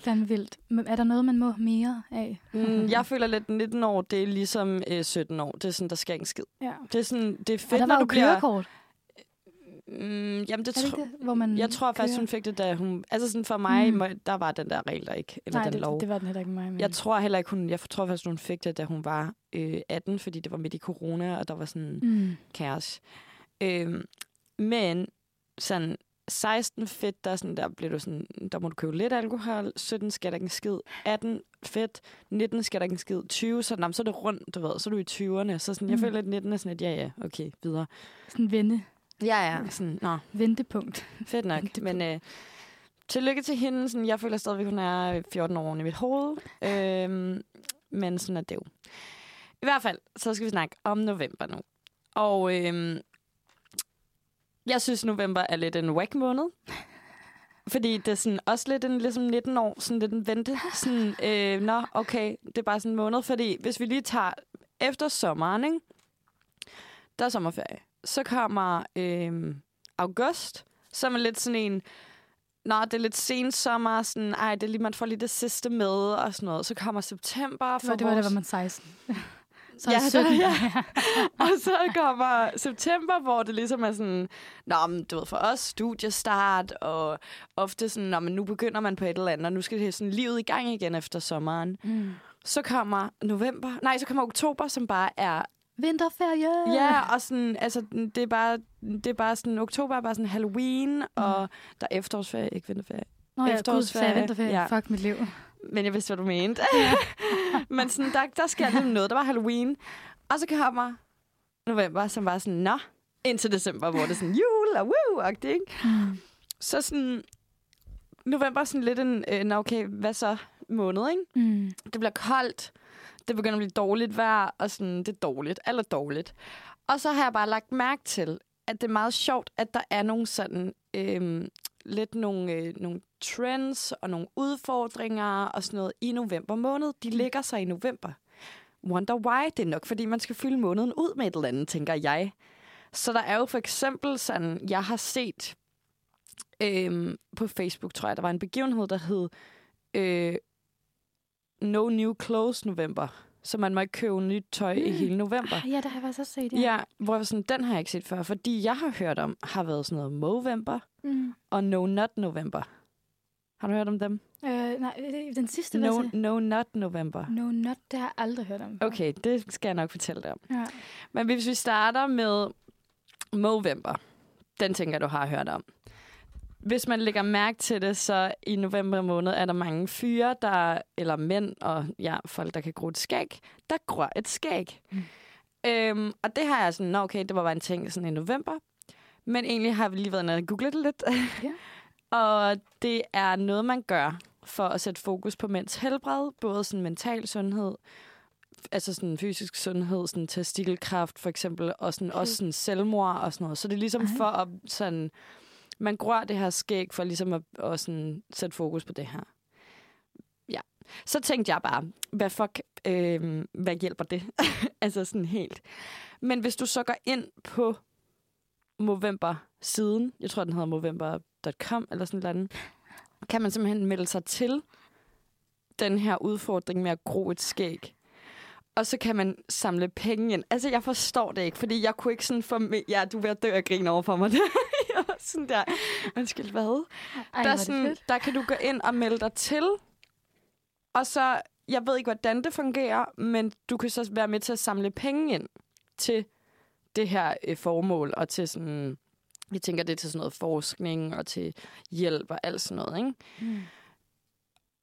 fandme vildt. Men Er der noget, man må mere af? Mm, jeg føler lidt, 19 år, det er ligesom øh, 17 år. Det er sådan, der sker en skid. Ja. Det er, sådan, det er Og fedt, der når du bliver... kørekort. Mm, jamen, det det tror det? Hvor man jeg tror faktisk, kører? hun fik det, da hun... Altså sådan for mig, Mm. der var den der regel der ikke. Eller Nej, den det, lov. det var den heller ikke med mig. Men... Jeg tror heller ikke, hun... Jeg tror faktisk, hun fik det, da hun var øh, 18, fordi det var midt i corona, og der var sådan Mm. kaos. Øhm, men sådan 16 fedt, der, er sådan, der bliver du sådan, der må du købe lidt alkohol, 17 skal der ikke en skid, 18 fedt, 19 skal der ikke en skid, 20, så, nå, men så er det rundt, du ved, så er du i 20'erne, så sådan, jeg Mm. føler, at 19 er sådan et, ja ja, okay, videre. Sådan vende. Ja, ja. Sådan, nå, Ventepunkt. fedt nok. Men øh, tillykke til hende. Sådan, jeg føler stadigvæk, hun er 14 år i mit hoved. Øhm, men sådan er det jo. I hvert fald, så skal vi snakke om november nu. Og øhm, jeg synes, november er lidt en whack måned. Fordi det er sådan også lidt en ligesom 19 år, sådan lidt en vente. Sådan, øh, nå, okay, det er bare sådan en måned. Fordi hvis vi lige tager efter sommeren, ikke? der er sommerferie. Så kommer øh, august, som er lidt sådan en, nå, det er lidt sen sommer, sådan, ej, det er lige, man får lige det sidste med, og sådan noget. Så kommer september. Det var, det var, det var man 16. Så Ja, der- 17. ja. Og så kommer september, hvor det ligesom er sådan, nå, men du ved, for os studiestart, og ofte sådan, nå, men nu begynder man på et eller andet, og nu skal det sådan livet i gang igen efter sommeren. Mm. Så kommer november, nej, så kommer oktober, som bare er, Vinterferie! ja, og sådan, altså, det er bare, det er bare sådan, oktober er bare sådan Halloween, og der er efterårsferie, ikke vinterferie. Nå ja, gud, efterårsferie. jeg vinterferie. Ja. Fuck mit liv. Men jeg vidste, hvad du mente. Men sådan, der, der sker lidt noget. Der var Halloween. Og så kommer november, som var sådan, nå, indtil december, hvor det er sådan jul og woo ikke? Mm. Så sådan, november er sådan lidt en, øh, nå okay, hvad så måned, ikke? Mm. Det bliver koldt, det begynder at blive dårligt vejr, og sådan, det er dårligt, eller dårligt. Og så har jeg bare lagt mærke til, at det er meget sjovt, at der er nogle sådan, øhm, lidt nogle, øh, nogle trends og nogle udfordringer og sådan noget i november måned. De ligger sig i november. Wonder why? Det er nok, fordi man skal fylde måneden ud med et eller andet, tænker jeg. Så der er jo for eksempel sådan, jeg har set øhm, på Facebook, tror jeg, der var en begivenhed, der hed øh, No New Clothes November. Så man må ikke købe nyt tøj i hele november. Ah, Ja, det har jeg faktisk også set. Ja, ja hvor jeg var sådan, den har jeg ikke set før, fordi jeg har hørt om, har været sådan noget Movember Mm. og No Nut November. Har du hørt om dem? Øh, nej, det er den sidste, No, sagde no Nut November. No Not, det har jeg aldrig hørt om. Okay, det skal jeg nok fortælle dig om. Ja. Men hvis vi starter med Movember, den tænker du har hørt om. Hvis man lægger mærke til det, så i november måned er der mange fyre, der, eller mænd og ja, folk, der kan gro et skæg, der gror et skæg. Mm. Øhm, og det har jeg sådan, okay, det var bare en ting sådan i november. Men egentlig har vi lige været nede og googlet det lidt. Ja. og det er noget, man gør for at sætte fokus på mænds helbred, både sådan mental sundhed, altså sådan fysisk sundhed, sådan testikelkræft for eksempel, og sådan, Okay. også sådan selvmord og sådan noget. Så det er ligesom Ej. for at sådan, man grør det her skæg for ligesom at, at sådan, sætte fokus på det her. Ja. Så tænkte jeg bare, hvad fuck, øh, hvad hjælper det? altså sådan helt. Men hvis du så går ind på Movember-siden, jeg tror, den hedder movember.com eller sådan noget, kan man simpelthen melde sig til den her udfordring med at gro et skæg. Og så kan man samle penge ind. Altså, jeg forstår det ikke, fordi jeg kunne ikke sådan få... med- Ja, du er ved at dø af grin over for mig. var sådan der... Undskyld, hvad? Ej, der, er er sådan, der kan du gå ind og melde dig til. Og så... Jeg ved ikke, hvordan det fungerer, men du kan så være med til at samle penge ind til det her øh, formål, og til sådan... Jeg tænker, det er til sådan noget forskning og til hjælp og alt sådan noget, ikke? Mm.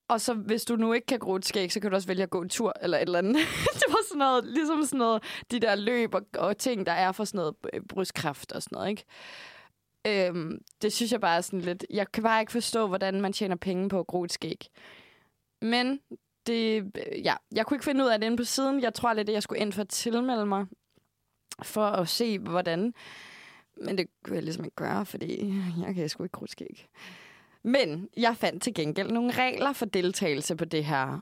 Og så hvis du nu ikke kan gro et skæg, så kan du også vælge at gå en tur eller et eller andet. det var sådan noget, ligesom sådan noget, de der løb og, og ting, der er for sådan noget øh, brystkræft og sådan noget, ikke? Øhm, det synes jeg bare er sådan lidt... Jeg kan bare ikke forstå, hvordan man tjener penge på at gro et skæg. Men det... Øh, ja, jeg kunne ikke finde ud af det inde på siden. Jeg tror lidt, at jeg skulle ind for at tilmelde mig for at se, hvordan. Men det kunne jeg ligesom ikke gøre, fordi jeg kan sgu ikke gro et skæg. Men jeg fandt til gengæld nogle regler for deltagelse på det her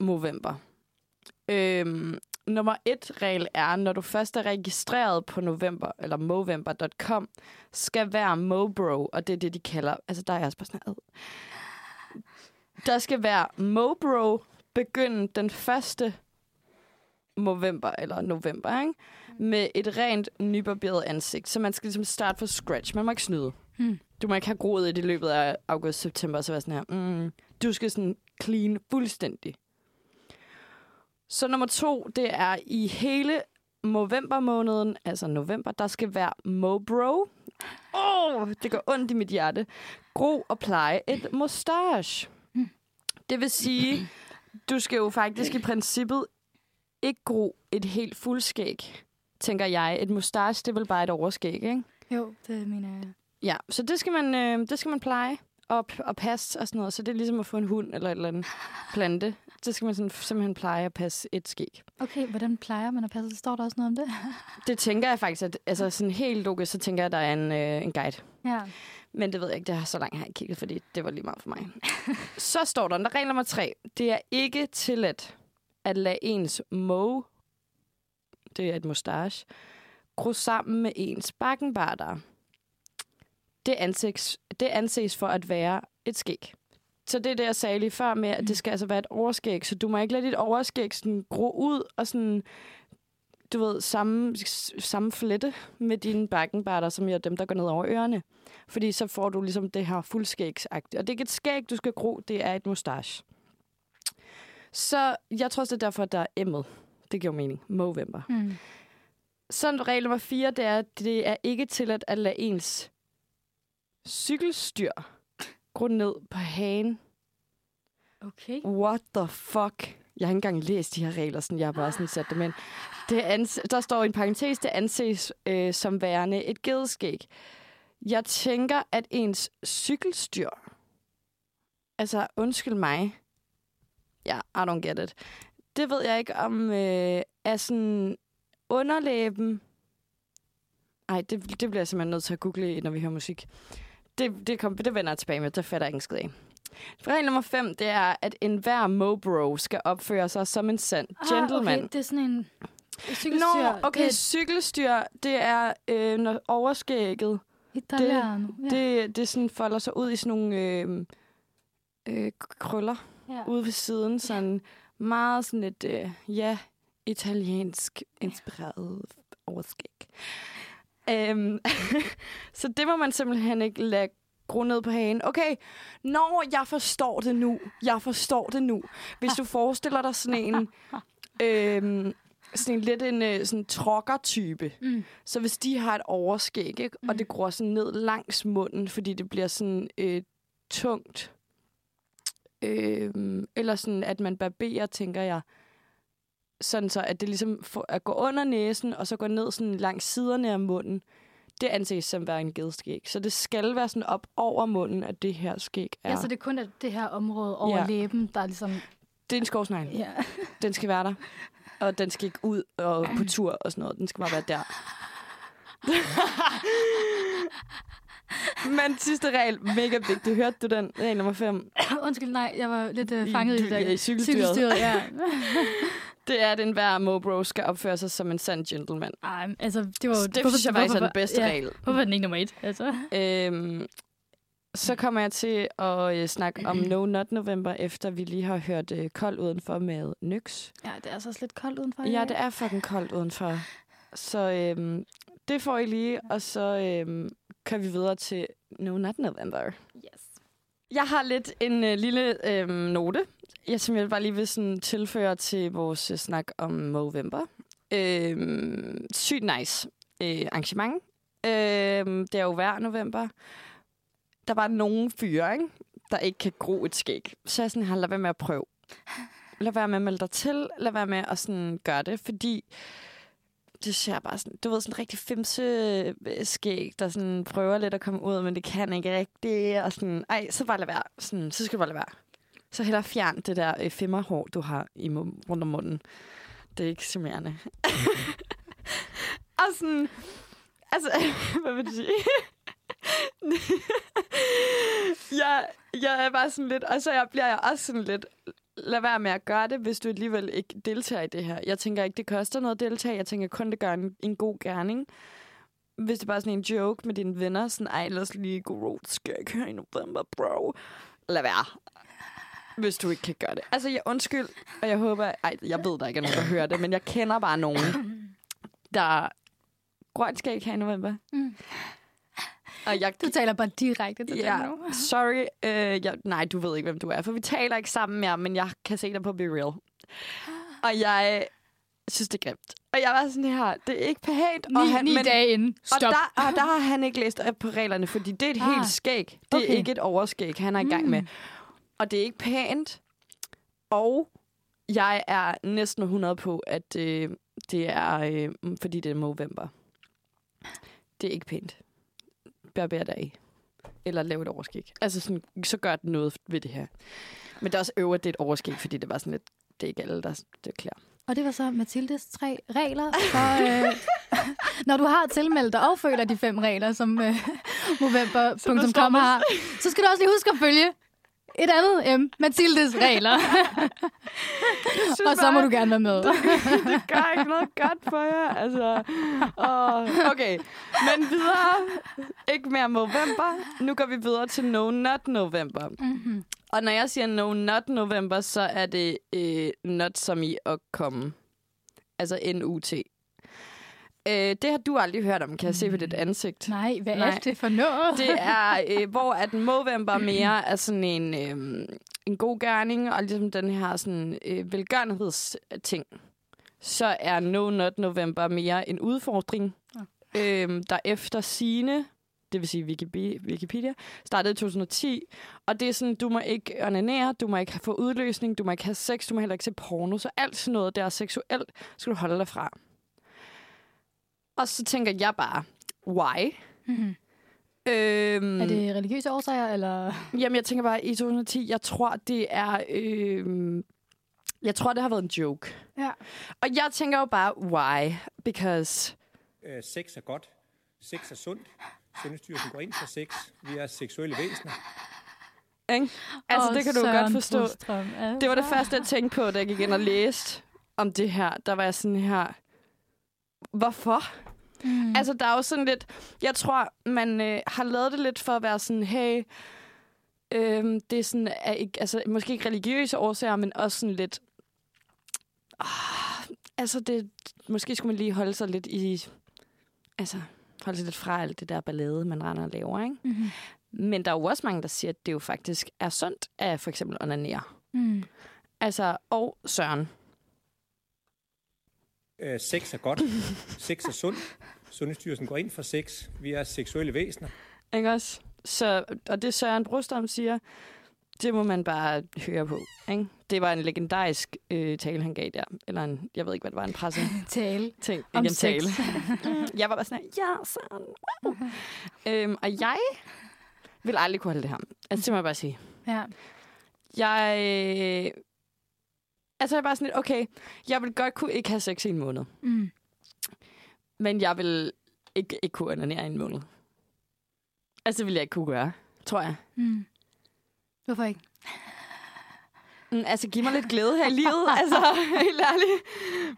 Movember. Øhm, nummer et regel er, når du først er registreret på november, eller movember.com, skal være Mobro, og det er det, de kalder... Altså, der er jeg også bare sådan "Ad." Der skal være Mobro begynde den 1. november, eller november, ikke? med et rent nybarberet ansigt. Så man skal ligesom starte fra scratch. Man må ikke snyde. Hmm. Du må ikke have groet i det løbet af august-september, og så være sådan her. Mm, du skal sådan clean fuldstændig. Så nummer to, det er i hele november måneden, altså november, der skal være Mobro. Åh, oh, det gør ondt i mit hjerte. Gro og pleje et mustache. Det vil sige, du skal jo faktisk i princippet ikke gro et helt fuldskæg, tænker jeg. Et mustache, det er vel bare et overskæg, ikke? Jo, det mener jeg. Ja, så det skal man, øh, det skal man pleje og, og passe og sådan noget. Så det er ligesom at få en hund eller et eller andet plante. Det skal man sådan, simpelthen pleje at passe et skæg. Okay, hvordan plejer man at passe? Står der også noget om det? Det tænker jeg faktisk, at altså sådan helt logisk, så tænker jeg, at der er en, øh, en guide. Ja. Men det ved jeg ikke, det har så langt har jeg ikke kigget, fordi det var lige meget for mig. så står der, der regel nummer tre. Det er ikke tilladt at lade ens mo, det er et mustache, gro sammen med ens bakkenbarter. Det anses, det anses for at være et skæg. Så det er det, jeg sagde lige før med, at det skal altså være et overskæg. Så du må ikke lade dit overskæg sådan gro ud og sådan, du ved, samme, samme flette med dine bakkenbarter, som er dem, der går ned over ørerne. Fordi så får du ligesom det her fuldskægsagtigt. Og det er ikke et skæg, du skal gro, det er et mustache. Så jeg tror også, det er derfor, at der er M'et. Det giver mening. Movember. Mm. Så regel nummer 4, det er, at det er ikke tilladt at lade ens cykelstyr gro ned på hagen. Okay. What the fuck? Jeg har ikke engang læst de her regler, sådan jeg har bare sådan sat dem ind. Det anse- der står i en parentes, det anses øh, som værende et gedeskæg. Jeg tænker, at ens cykelstyr, altså undskyld mig, ja, I don't get it. Det ved jeg ikke om øh, er sådan underlæben. Ej, det, det bliver jeg simpelthen nødt til at google, når vi hører musik. Det, det, kom, det vender jeg tilbage med, det fatter jeg ikke en skid af. Regel nummer 5, det er, at enhver mobro skal opføre sig som en sand gentleman. Ah, okay. Det er sådan en cykelstyr. Nå, okay, Det cykelstyr, det er, øh, når overskægget, er Italiano. Ja. det, det sådan folder sig ud i sådan nogle øh, øh, krøller ja. ude ved siden. Sådan meget sådan et, øh, ja, italiensk inspireret overskæg. Øhm, så det må man simpelthen ikke lade gro ned på hagen. Okay, når jeg forstår det nu. Jeg forstår det nu. Hvis du forestiller dig sådan en... øhm, sådan en lidt en øh, sådan trokker-type. Mm. Så hvis de har et overskæg, ikke, og det gror sådan ned langs munden, fordi det bliver sådan øh, tungt, øh, eller sådan, at man barberer, tænker jeg, sådan så, at det ligesom får, at gå under næsen, og så gå ned sådan langs siderne af munden, det anses som at være en gedskæg. Så det skal være sådan op over munden, at det her skæg er. Ja, så det er kun at det her område over Ja. læben, der er ligesom... det er en skovsnegl. Ja. Den skal være der. Og den skal ikke ud og på tur og sådan noget. Den skal bare være der. Men sidste regel, mega vigtig. Hørte du den? Regel nummer 5. Undskyld, nej, jeg var lidt I- fanget i, du- det der. i cykelstyret. cykelstyret ja. Det er, at enhver mobro skal opføre sig som en sand gentleman. Ej, altså, det var jo... Så det synes jeg faktisk er den bedste ja, regel. Hvorfor er den ikke nummer et? Altså? Øhm, så kommer jeg til at øh, snakke om No Not November, efter vi lige har hørt øh, Kold Udenfor med Nyx. Ja, det er altså også lidt koldt udenfor. i Ja, det er fucking koldt udenfor. Så øhm, det får I lige, og så øhm, kan vi videre til No Not November. Yes. Jeg har lidt en øh, lille øh, note, jeg, som jeg bare lige vil sådan, tilføre til vores øh, snak om Movember. Øh, sygt nice øh, arrangement. Øh, det er jo hver november. Der var nogen fyre, ikke? der ikke kan gro et skæg. Så jeg sådan her, lad være med at prøve. Lad være med at melde dig til. Lad være med at sådan gøre det, fordi det ser bare sådan, du ved, sådan en rigtig femse øh, skæg, der sådan prøver lidt at komme ud, men det kan ikke rigtigt, og sådan, ej, så bare lad være. Sådan, så skal du bare lade være. Så heller fjern det der øh, femmerhår, du har i rundt om munden. Det er ikke charmerende. og sådan, altså, hvad vil du sige? jeg, jeg er bare sådan lidt, og så jeg bliver jeg også sådan lidt, lad være med at gøre det, hvis du alligevel ikke deltager i det her. Jeg tænker ikke, det koster noget at deltage. Jeg tænker kun, det gør en, en god gerning. Hvis det er bare sådan en joke med dine venner, sådan, ej, lad os lige gå road skæg her i november, bro. Lad være. Hvis du ikke kan gøre det. Altså, jeg undskyld, og jeg håber, ej, jeg ved, der ikke er nogen, der hører det, men jeg kender bare nogen, der grønt skal ikke have i november. Mm. Og jeg, Du taler bare direkte til Ja, dem nu. sorry. Øh, jeg, nej, du ved ikke, hvem du er, for vi taler ikke sammen mere, men jeg kan se dig på Be Real. Og jeg synes, det er grimt. Og jeg var sådan her, det er ikke pænt. Ni, og han, ni men, dage inden. Stop. Og der, og der har han ikke læst op på reglerne, fordi det er et Ah, helt skæg. Det er okay. ikke et overskæg, han er i gang Mm. med. Og det er ikke pænt. Og jeg er næsten 100 på, at øh, det er, øh, fordi det er november. Det er ikke pænt. Barber dig af. Eller lave et overskæg. Altså sådan, så gør det noget ved det her. Men det er også øvrigt, det er et overskæg, fordi det var sådan lidt, det er ikke alle, der det klæder. Og det var så Mathildes tre regler for, øh, når du har tilmeldt dig og føler de fem regler, som øh, Movember.com har, så skal du også lige huske at følge et andet M, Mathildes regler. og så må du gerne være med. det, det gør ikke noget godt for jer. Altså, åh, okay, men videre. Ikke mere November. Nu går vi videre til No Not November. Mm-hmm. Og når jeg siger No Not November, så er det øh, not som i at komme. Altså N-U-T. Øh, det har du aldrig hørt om, kan jeg se på dit ansigt. Nej, hvad Nej. er det for noget? Det er, øh, hvor at Movember mere er sådan en, øh, en god gerning, og ligesom den her sådan, øh, velgørenhedsting, så er No Not November mere en udfordring, øh, der efter sine det vil sige Wikipedia, Wikipedia, startede i 2010. Og det er sådan, du må ikke onanere, du må ikke få udløsning, du må ikke have sex, du må heller ikke se porno. Så alt sådan noget, der er seksuelt, skal du holde dig fra. Og så tænker jeg bare, why? Mm-hmm. Øhm, Er det religiøse årsager, eller? Jamen, jeg tænker bare, i 2010, jeg tror, det er... Øhm, jeg tror, det har været en joke. Ja. Og jeg tænker jo bare, why? Because... Øh, sex er godt. Sex er sundt. Sundhedsstyrelsen går ind for sex. Vi er seksuelle væsener. Ikke? Altså, Åh, det kan du Søren godt forstå. Brostrøm, altså. Det var det første, jeg tænkte på, da jeg gik ind og læste om det her. Der var jeg sådan her... Hvorfor? Mm. Altså, der er jo sådan lidt... Jeg tror, man øh, har lavet det lidt for at være sådan, hey... Øhm, det er sådan, er ikke, altså, måske ikke religiøse årsager, men også sådan lidt... Ah, altså, det, måske skulle man lige holde sig lidt i... Altså, holde sig lidt fra alt det der ballade, man render og laver, ikke? Mm-hmm. Men der er jo også mange, der siger, at det jo faktisk er sundt at for eksempel onanere. Mm. Altså, og Søren. Øh, sex er godt. Sex er sundt. Sundhedsstyrelsen går ind for sex. Vi er seksuelle væsener. Ikke også? Så, og det Søren Brostrøm siger, det må man bare høre på. Ikke? Det var en legendarisk øh, tale, han gav der. Eller en, jeg ved ikke, hvad det var, en presse Tale. ting. Om Ikke en sex. tale. jeg var bare sådan her, ja, Søren. Wow. øhm, og jeg vil aldrig kunne holde det her. Altså, det må jeg bare sige. Ja. Jeg... Altså, jeg er bare sådan lidt, okay, jeg vil godt kunne ikke have sex i en måned. Mm. Men jeg vil ikke, ikke kunne onanere i en måned. Altså, det vil jeg ikke kunne gøre, tror jeg. Mm. Hvorfor ikke? Mm, altså, giv mig lidt glæde her i livet. altså, helt ærligt.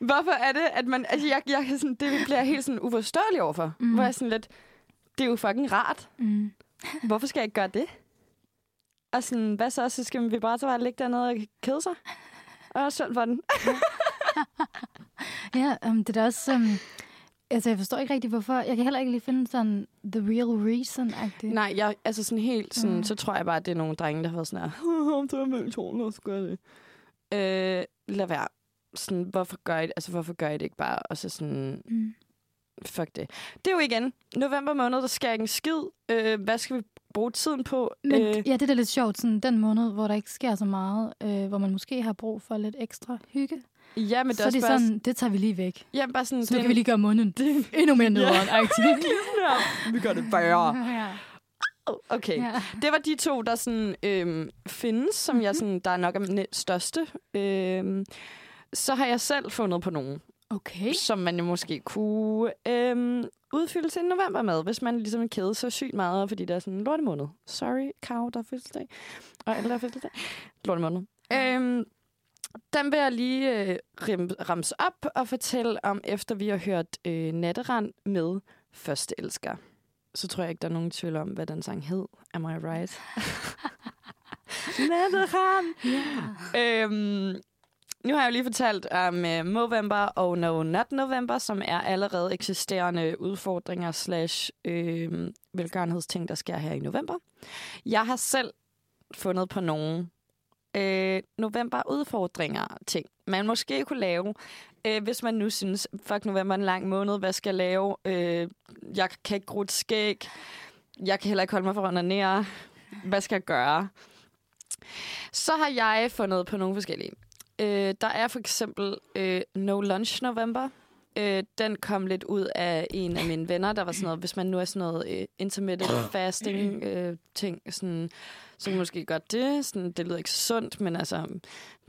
Hvorfor er det, at man... Altså, jeg, jeg sådan, det bliver jeg helt sådan uforståelig overfor. Mm. Hvor jeg sådan lidt... Det er jo fucking rart. Mm. Hvorfor skal jeg ikke gøre det? Og sådan, hvad så? Så skal min vibrator bare ligge dernede og kede sig? Og synd for den. Ja, um, det er også... Um, altså, jeg forstår ikke rigtig, hvorfor. Jeg kan heller ikke lige finde sådan the real reason-agtigt. Nej, jeg, altså sådan helt sådan, Mm. så tror jeg bare, at det er nogle drenge, der har været sådan her, om du er mellem tårne, så gør det. Øh, lad være. Sådan, hvorfor gør I det? Altså, hvorfor gør I det ikke bare? Og så sådan, Mm. fuck det. Det er jo igen, november måned, der sker ikke en skid. Øh, hvad skal vi bruge tiden på? Men øh, ja, det er lidt sjovt, sådan den måned, hvor der ikke sker så meget, øh, hvor man måske har brug for lidt ekstra hygge. ja, men det så er det sådan, det tager vi lige væk. ja, bare sådan, Så det, kan vi lige gøre munden endnu mere nederen. agtigt. vi gør det bare. ja. Okay. ja. Det var de to, der sådan, øhm, findes, som Mhm. jeg sådan, der er nok er den største. Øhm, så har jeg selv fundet på nogen, Okay. som man jo måske kunne øhm, udfylde til november med, hvis man ligesom er kede så sygt meget, fordi det er sådan en lortemåned. Sorry, Kav, der er fødselsdag. Og alle, der er fødselsdag. Lortemåned. Øhm, den vil jeg lige øh, rim, ramse op og fortælle om, efter vi har hørt øh, Natterand med Første Elsker. Så tror jeg ikke, der er nogen tvivl om, hvad den sang hed. Am I right? Natterand! Ja. Øhm, nu har jeg jo lige fortalt om um, Movember og No Not November, som er allerede eksisterende udfordringer slash øh, velgørenhedsting, der sker her i november. Jeg har selv fundet på nogle øh, november-udfordringer ting, man måske kunne lave, øh, hvis man nu synes, fuck november er en lang måned, hvad skal jeg lave? Øh, jeg kan ikke gro et skæg. Jeg kan heller ikke holde mig for at ned. Hvad skal jeg gøre? Så har jeg fundet på nogle forskellige. Øh, der er for eksempel øh, No Lunch November. Øh, den kom lidt ud af en af mine venner, der var sådan noget, hvis man nu er sådan noget øh, intermittent fasting øh, ting, sådan, så måske godt det. Sådan, det lyder ikke sundt, men altså,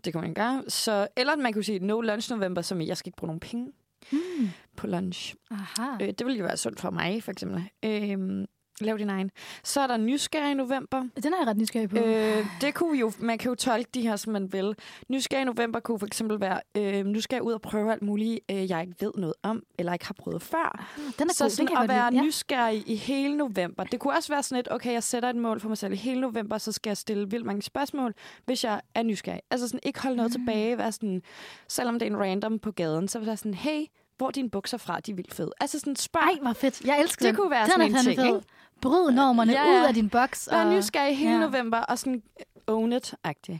det kan man gøre. Så, eller man kunne sige no lunch november, som jeg skal ikke bruge nogen penge Hmm. på lunch. Aha. Øh, det ville jo være sundt for mig, for eksempel. Øh, lav din egen. Så er der nysgerrig i november. Den er jeg ret nysgerrig på. Øh, det kunne jo, man kan jo tolke de her, som man vil. Nysgerrig i november kunne for eksempel være, øh, nu skal jeg ud og prøve alt muligt, øh, jeg ikke ved noget om, eller ikke har prøvet før. den er Så god. sådan den at være lide. nysgerrig i hele november. Det kunne også være sådan et, okay, jeg sætter et mål for mig selv i hele november, så skal jeg stille vildt mange spørgsmål, hvis jeg er nysgerrig. Altså sådan ikke holde noget Mm. tilbage, være sådan, selvom det er en random på gaden, så vil jeg sådan, hey, hvor dine bukser fra, de er vildt fede. Altså sådan spørg. Ej, hvor fedt. Jeg elsker Det den. kunne være den sådan er en ting, fed. ikke? Bryd normerne Ja, ud ja. af din boks. Vær og- nysgerrig i hele ja. november, og sådan øh, own it-agtig.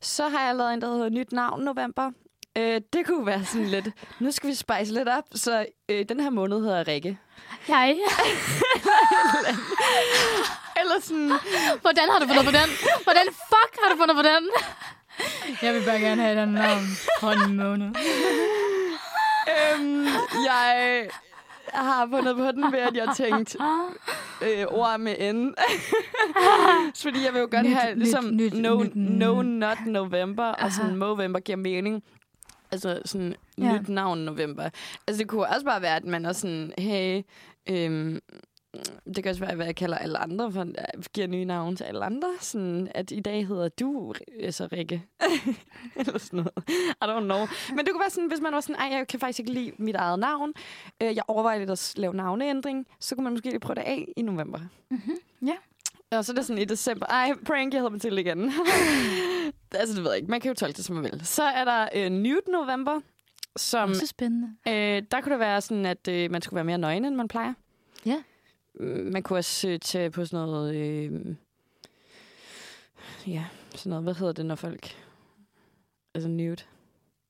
Så har jeg lavet en, der hedder Nyt Navn November. Øh, det kunne være sådan lidt, nu skal vi spice lidt op, så øh, den her måned hedder Rikke. Jeg. Eller sådan, Hvordan har du fundet på den? Hvordan fuck har du fundet på den? Jeg vil bare gerne have den navn for en måned. Øhm, jeg har fundet på den ved, at jeg tænkte øh, ord med N. Fordi jeg vil jo godt Nyt, have, nyt, ligesom nyt, no, nyt, no, nyt. not November, og Aha. sådan Movember giver mening. Altså sådan Ja. nyt navn November. Altså det kunne også bare være, at man er sådan, hey, øhm, det kan også være, hvad jeg kalder alle andre, for jeg giver nye navne til alle andre. Sådan, at i dag hedder du altså Rikke. Eller sådan noget. I don't know. Men det kunne være sådan, hvis man var sådan, ej, jeg kan faktisk ikke lide mit eget navn. Øh, jeg overvejer lidt at lave navneændring. Så kunne man måske lige prøve det af i november. Mhm. Ja. Og så er det sådan i december. Ej, prank, jeg hedder Mathilde igen. altså, det ved jeg ikke. Man kan jo tolke det, som man vil. Så er der øh, Nude November, som Også spændende. Øh, der kunne det være sådan, at øh, man skulle være mere nøgen, end man plejer. Ja. Man kunne også øh, tage på sådan noget... Øh, ja, sådan noget... Hvad hedder det, når folk... Altså nude.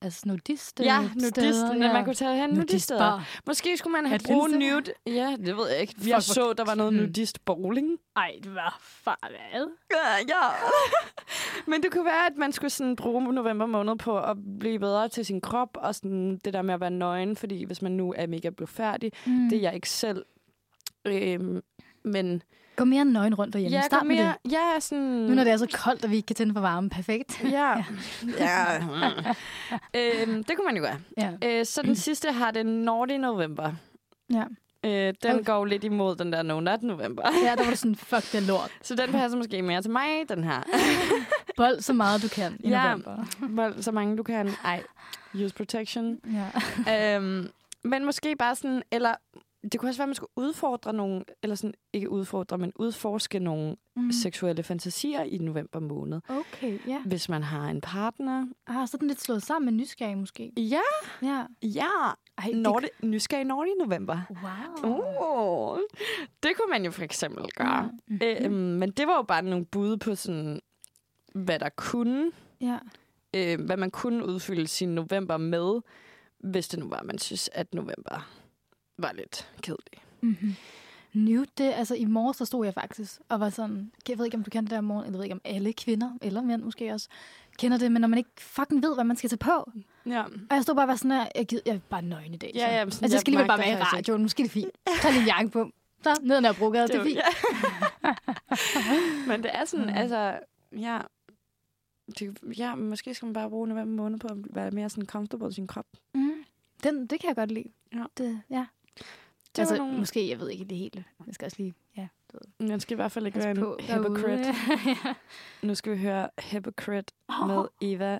Altså nudiste Ja, steder, nudisten. Ja. Man kunne tage hen. Nudistbar. Måske skulle man have bruge findes nude. Ja, det ved jeg ikke. Jeg hvor- så, der var noget Hmm. nudist bowling. Ej, det var far hvad? Ja, ja. Men det kunne være, at man skulle sådan bruge november måned på at blive bedre til sin krop, og sådan det der med at være nøgen, fordi hvis man nu er mega blufærdig, Mm. det er jeg ikke selv. Øhm, men Gå mere nøgen rundt derhjemme. ja, Start kom med mere, det. ja, sådan... Nu når det er så koldt, og vi ikke kan tænde for varme. Perfekt. Ja. ja. øhm, det kunne man jo gøre. Ja. Øh, så den sidste har det Naughty November. Ja. Øh, den Okay. går lidt imod den der No Not November. ja, der var sådan, fuck det lort. Så den passer måske mere til mig, den her. Bold så meget du kan i Ja. november. Vold så mange du kan. Ej, use protection. Ja. øhm, men måske bare sådan, eller det kunne også være, at man skulle udfordre nogle, eller sådan, ikke udfordre, men udforske nogle Mm. seksuelle fantasier i november måned. Okay, ja. Hvis man har en partner. Ah, så den lidt slået sammen med nysgerrig måske. Ja, Ja. ja. Ej, det... Nordi, nysgerrig Nordi i november. Wow. Oh, det kunne man jo for eksempel gøre. Mm. Mm. Øhm, men det var jo bare nogle bud på sådan, hvad der kunne, Ja. øh, hvad man kunne udfylde sin november med, hvis det nu var, man synes, at november var lidt kedelig. Mm-hmm. Nude, det, altså i morges, der stod jeg faktisk og var sådan, jeg ved ikke, om du kender det der morgen, jeg ved ikke, om alle kvinder, eller mænd måske også, kender det, men når man ikke fucking ved, hvad man skal tage på. Ja. Og jeg stod bare og var sådan her, jeg, gider, jeg er bare nøgen i dag. Ja, så. ja, men altså, sådan, jeg skal lige bare være i radioen, måske er det fint. Tag lige en jakke på. Så, ned ad Nørrebrogade, det er fint. Ja. Men det er sådan, Mm. altså, ja, det, ja, måske skal man bare bruge november måned på at være mere sådan comfortable i sin krop. Mm. Den, det kan jeg godt lide. Ja. Det, ja. Det altså, nogle- måske, jeg ved ikke det hele. Jeg skal også lige, ja. du ved, Man skal i hvert fald ikke være en på hypocrite. ja. Nu skal vi høre Hypocrite med Eva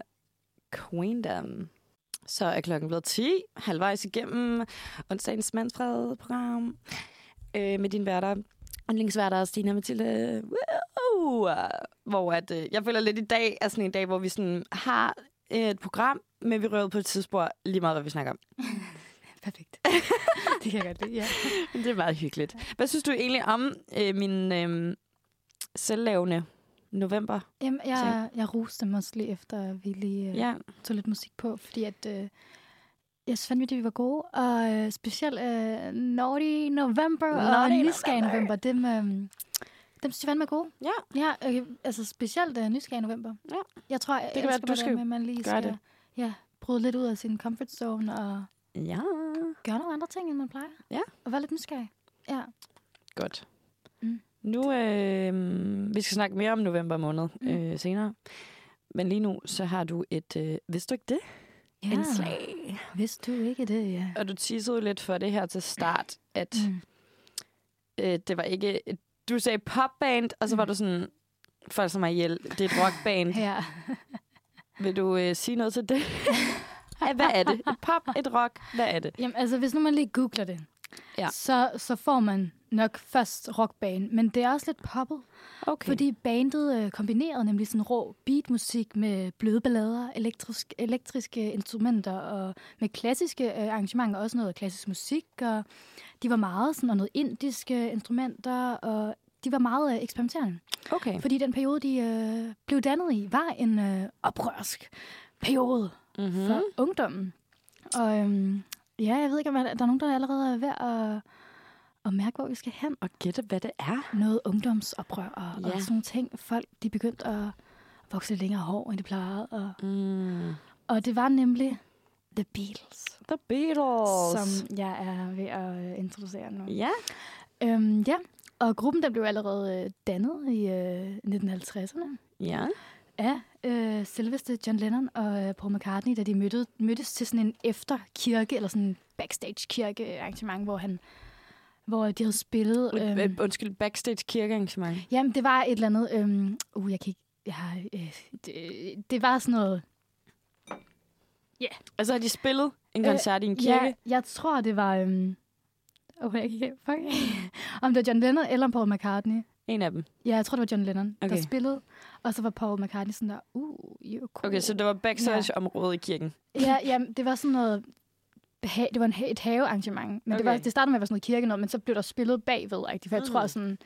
Queendom. Så er klokken blevet 10, halvvejs igennem onsdagens mandsfred-program øh, med din værter. Yndlingsværter Stina Mathilde. Wow! Hvor at, øh, jeg føler lidt i dag er sådan en dag, hvor vi sådan har et program, men vi rører på et tidspunkt lige meget, hvad vi snakker om. Perfekt. det kan jeg godt lide, ja. Det er meget hyggeligt. Hvad synes du egentlig om øh, min øh, selvlavende november? Jamen, jeg, jeg roste dem også lige efter, at vi lige øh, Ja, tog lidt musik på, fordi at, øh, jeg synes fandme, at vi var gode, og øh, specielt øh, Naughty November og Naughty Nysgerrig November. November, dem, øh, dem synes jeg fandme er gode. Ja. Ja, øh, altså specielt øh, Nysgerrig November. Ja. Jeg tror, jeg Det kan være, du skal med, at man lige skal det. Ja, bryde lidt ud af sin comfort zone og ja. gøre nogle andre ting, end man plejer. Ja. Og være lidt nysgerrig. Ja. Godt. Mm. Nu, øh, vi skal snakke mere om november måned Mm. øh, senere. Men lige nu, så har du et, øh, vidste du ikke det? ja. Indslag. Vidste du ikke det, ja. Og du teasede lidt for det her til start, at Mm. øh, det var ikke... Du sagde popband, og så var Mm. du sådan, folk som er ihjel, det er et rockband. Ja. Vil du øh, sige noget til det? Hvad er det? Et pop, et rock, hvad er det? Jamen, altså, hvis nu man lige googler det, Ja. så, så får man nok først rockband. Men det er også lidt poppet, Okay. fordi bandet øh, kombinerede nemlig sådan rå beatmusik med bløde ballader, elektrisk, elektriske instrumenter og med klassiske øh, arrangementer, også noget klassisk musik. Og de var meget sådan, og noget indiske instrumenter, og de var meget øh, eksperimenterende. okay. Fordi den periode, de øh, blev dannet i, var en øh, oprørsk periode Mm-hmm. for ungdommen. Og øhm, ja, jeg ved ikke, om der er nogen, der allerede er ved at, at mærke, hvor vi skal hen. Og gætte, hvad det er. Noget ungdomsoprør og, ja. Og sådan nogle ting. Folk, de begyndte at vokse længere hår, end de plejede. Og, Mm. og det var nemlig The Beatles, The Beatles. som jeg er ved at øh, introducere nu. Ja. Øhm, ja, og gruppen den blev allerede øh, dannet i øh, 1950'erne Ja. af øh, selveste John Lennon og øh, Paul McCartney, da de mødte, mødtes til sådan en efterkirke, eller sådan en backstage-kirke arrangement, hvor han hvor de havde spillet... Øhm. Øhm, Undskyld, backstage kirkearrangement. jamen, det var et eller andet... Øhm, uh, jeg kan ikke... Jeg har, øh, det, det var sådan noget... Altså har de spillet en Øh, koncert i en kirke? Ja, jeg tror, det var... Øhm, oh, jeg kan. Fuck. om det var John Lennon eller Paul McCartney. En af dem. Ja, jeg tror, det var John Lennon, okay. Okay. der spillede. Og så var Paul McCartney sådan der, uh, you're cool. Okay, så det var backstage-området i kirken. Ja, ja, det var sådan noget... Det var en, ha- et havearrangement. Men okay. det, var, det startede med at være sådan noget kirke noget, men så blev der spillet bagved. Ikke? For jeg Mm. tror sådan,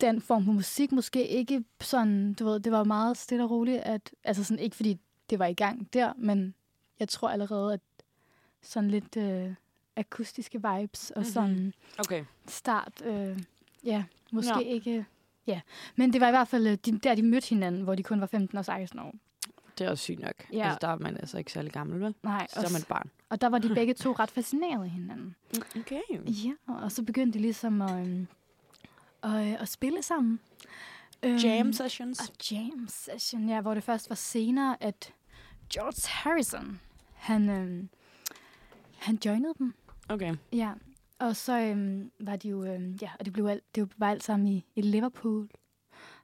den form for musik måske ikke sådan, du ved, det var meget stille og roligt, at, altså sådan ikke fordi det var i gang der, men jeg tror allerede, at sådan lidt øh, akustiske vibes og Mhm. sådan Okay. start, øh, ja, måske Ja. ikke, ja. Men det var i hvert fald øh, de, der, de mødte hinanden, hvor de kun var 15 og 16 år. Det er også sygt nok. Ja. Altså, der er man altså ikke særlig gammel, vel? Nej, Så og, er man et barn. og der var de begge to ret fascineret af hinanden. Okay. Ja, og så begyndte de ligesom at, øhm, at, øh, at spille sammen. Øhm, sessions. Og jam session, ja, hvor det først var senere, at George Harrison, han, øhm, han joinede dem. Okay. Ja, og så øhm, var de jo, øhm, ja, og det, blev alt, det var alt sammen i, i Liverpool,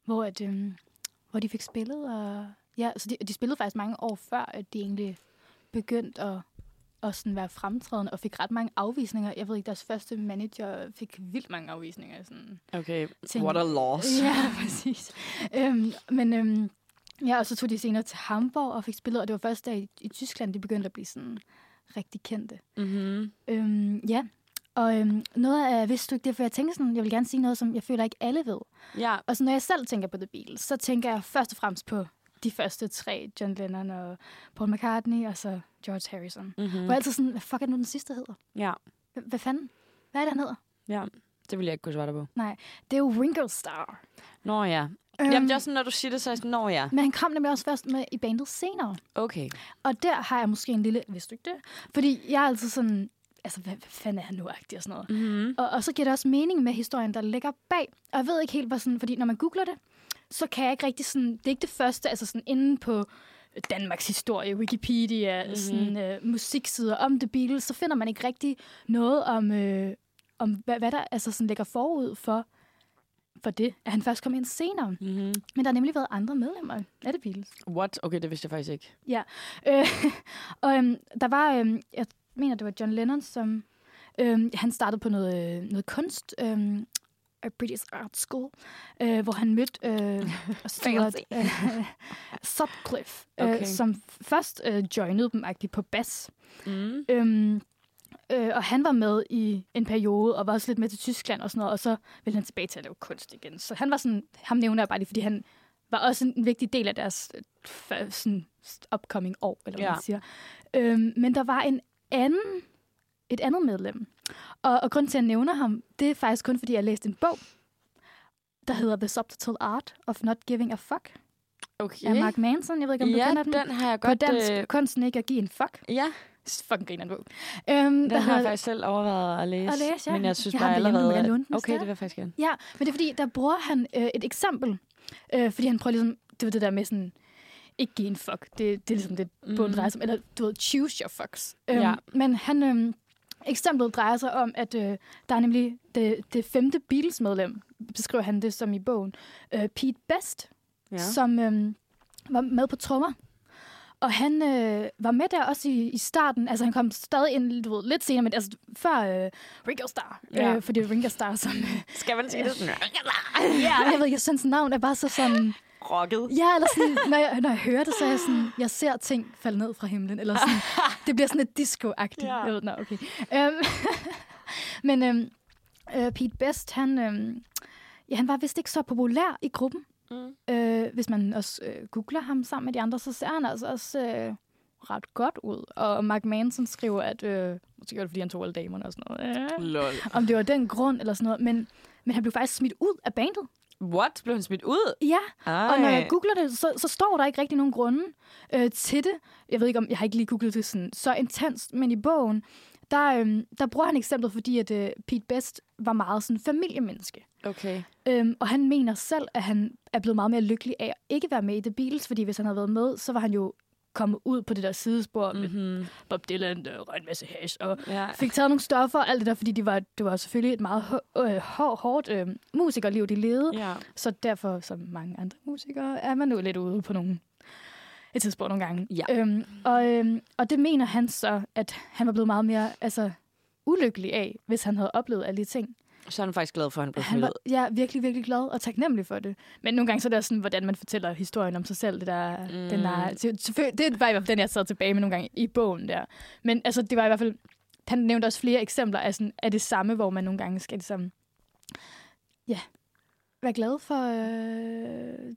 hvor, at, øhm, hvor de fik spillet, og ja, så de, de spillede faktisk mange år før, at de egentlig begyndte at, at sådan være fremtrædende, og fik ret mange afvisninger. Jeg ved ikke, deres første manager fik vildt mange afvisninger. Sådan. Okay. Ting. What a loss. Ja, præcis. øhm, men øhm, ja, og så tog de senere til Hamburg og fik spillet, og det var først der i, i Tyskland, de begyndte at blive sådan rigtig kendte. Mm-hmm. Øhm, ja, og øhm, noget af, vidste du ikke det, for jeg tænker sådan, jeg vil gerne sige noget, som jeg føler ikke alle ved. Ja. Og så når jeg selv tænker på The Beatles, så tænker jeg først og fremmest på de første tre, John Lennon og Paul McCartney, og så George Harrison. Mm. Mm-hmm. Hvor jeg altid sådan, hvad fuck er det nu den sidste hedder? Ja. Hvad, hvad fanden? Hvad er det, han hedder? Ja. Det vil jeg ikke kunne svare dig på. Det er jo Ringo Starr. Nå ja. Øhm, Jamen, det er også sådan, når du siger det, så er jeg sådan, nå ja. Men han kom nemlig også først med i bandet senere. Okay. Og der har jeg måske en lille, vidste du ikke det? Fordi jeg er altid sådan, altså hvad, hvad fanden er han nu agtig og sådan noget. Mm-hmm. Og, og så giver det også mening med historien, der ligger bag. Og jeg ved ikke helt, hvad sådan, fordi når man googler det, så kan jeg ikke rigtig sådan, det er ikke det første, altså sådan inde på Danmarks historie, Wikipedia, Mhm. mm-hmm. sådan øh, musiksider om The Beatles, så finder man ikke rigtig noget om, øh, om hvad, hvad der altså sådan ligger forud for, for det, at han først kom ind senere. Mm-hmm. Men der har nemlig været andre medlemmer af The Beatles. What? Okay, det vidste jeg faktisk ikke. Øh, og øhm, der var, øhm, jeg mener, det var John Lennon, som øhm, han startede på noget, øh, noget kunst, øhm, a British Art School, øh, hvor han mødte øh, Stuart øh, Sutcliffe, øh, Okay. som først øh, joinede dem på bas. Mm. Øhm, øh, og han var med i en periode, og var også lidt med til Tyskland og sådan noget, og så ville han tilbage til at lave kunst igen. Så han var sådan, ham nævner jeg bare lige, fordi han var også en vigtig del af deres øh, sådan, upcoming år, eller hvad Ja. man siger. Øhm, men der var en anden, et andet medlem. Og, og grund til, at jeg nævner ham, det er faktisk kun, fordi jeg læste en bog, der hedder The Subtle Art of Not Giving a Fuck. Okay. af Mark Manson. Jeg ved ikke, om du ja, kender den. den har jeg På godt... dansk, øh, kunsten ikke at give en fuck. ja, Fucking griner på. Øhm, den har jeg faktisk selv overvejet at læse. At læse, ja. Men jeg synes Jeg har bare du må allerede... gerne at- den, Okay, det det vil jeg faktisk gerne. Ja, men det er fordi, der bruger han øh, et eksempel. Øh, fordi han prøver ligesom, det var det der med sådan, ikke give en fuck. Det, det er ligesom det, Mhm. bogen drejer sig om. Eller du ved, choose your fucks. Øhm, Ja. Men han, øhm, eksemplet drejer sig om, at øh, der er nemlig det, det femte Beatles-medlem, beskriver han det som i bogen, øh, Pete Best, Ja. som øhm, var med på trommer. Og han øh, var med der også i, i starten. Altså, han kom stadig ind du ved, lidt senere, men altså før øh, Ringo Starr. Ja. Øh, fordi det Ringo Starr, som... Øh, Skal man sige det sådan? ja, jeg ved jeg synes, navn er bare så sådan... Rocket. Ja, eller sådan, når jeg, når jeg hører det, så er jeg sådan, jeg ser ting falde ned fra himlen, eller sådan, det bliver sådan et disco-agtigt. Ja. Jeg ved, nå, okay. Um, men um, uh, Pete Best, han, um, ja, han var vist ikke så populær i gruppen. Mm. Uh, hvis man også uh, googler ham sammen med de andre, så ser han altså også uh, ret godt ud. Og Mark Manson skriver, at, uh, måske var det, fordi han tog alle damerne og sådan noget. Uh, Lol. om det var den grund eller sådan noget, men, men han blev faktisk smidt ud af bandet. What? Blev han smidt ud? Ja, Ej. og når jeg googler det, så, så står der ikke rigtig nogen grunde øh, til det. Jeg ved ikke om, jeg har ikke lige googlet det sådan, så intenst, men i bogen, der, øh, der bruger han eksemplet, fordi at øh, Pete Best var meget sådan familiemenneske. Okay. Øhm, og han mener selv, at han er blevet meget mere lykkelig af at ikke være med i The Beatles, fordi hvis han havde været med, så var han jo kommet ud på det der sidespor mm. med Mm-hmm. Bob Dylan, der røg en masse hash, og Ja. fik taget nogle stoffer og alt det der, fordi de var, det var selvfølgelig et meget hå- øh, hår, hårdt øh, musikerliv, de levede. ja. Så derfor, som mange andre musikere, er man nu lidt ude på nogle, et tidspunkt nogle gange. Ja. Øhm, og, øhm, og det mener han så, at han var blevet meget mere altså, ulykkelig af, hvis han havde oplevet alle de ting. Så er han faktisk glad for, at han blev smidt ja, virkelig, virkelig glad og taknemmelig for det. Men nogle gange så er det sådan, hvordan man fortæller historien om sig selv. Det, der, Mm. den der, det var i hvert fald den, jeg sad tilbage med nogle gange i bogen der. Men altså, det var i hvert fald... Han nævnte også flere eksempler af, sådan, af det samme, hvor man nogle gange skal ligesom... Ja, være glad for... Øh,